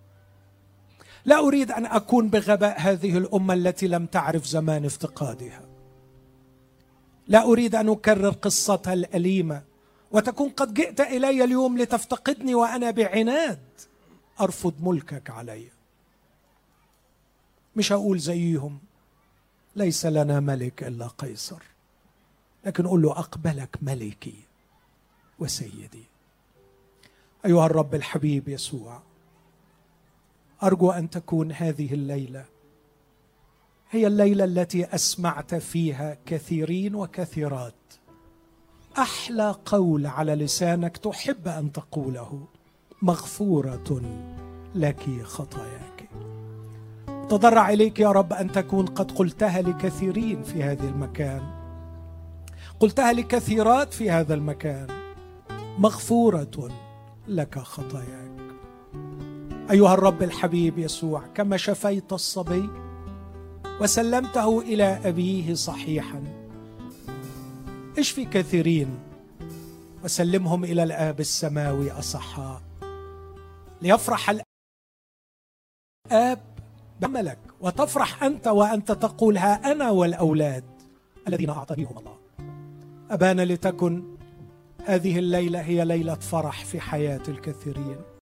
Speaker 1: لا أريد أن أكون بغباء هذه الأمة التي لم تعرف زمان افتقادها. لا أريد أن أكرر قصتها الأليمة. وتكون قد جئت إلي اليوم لتفتقدني وأنا بعناد. أرفض ملكك علي. مش هقول زيهم. ليس لنا ملك إلا قيصر. لكن قل له أقبلك ملكي وسيدي. أيها الرب الحبيب يسوع أرجو أن تكون هذه الليلة هي الليلة التي أسمعت فيها كثيرين وكثيرات. أحلى قول على لسانك تحب أن تقوله. مغفورة لك خطاياك. تضرع إليك يا رب أن تكون قد قلتها لكثيرين في هذا المكان. قلتها لكثيرات في هذا المكان. مغفورة لك خطاياك. أيها الرب الحبيب يسوع كما شفيت الصبي وسلمته إلى أبيه صحيحا اشفي كثيرين؟ وسلمهم إلى الآب السماوي أصحاء. ليفرح الآب بعملك وتفرح أنت وأنت تقول ها أنا والأولاد الذين اعطانيهم الله. أبانا لتكن هذه الليلة هي ليلة فرح في حياة الكثيرين.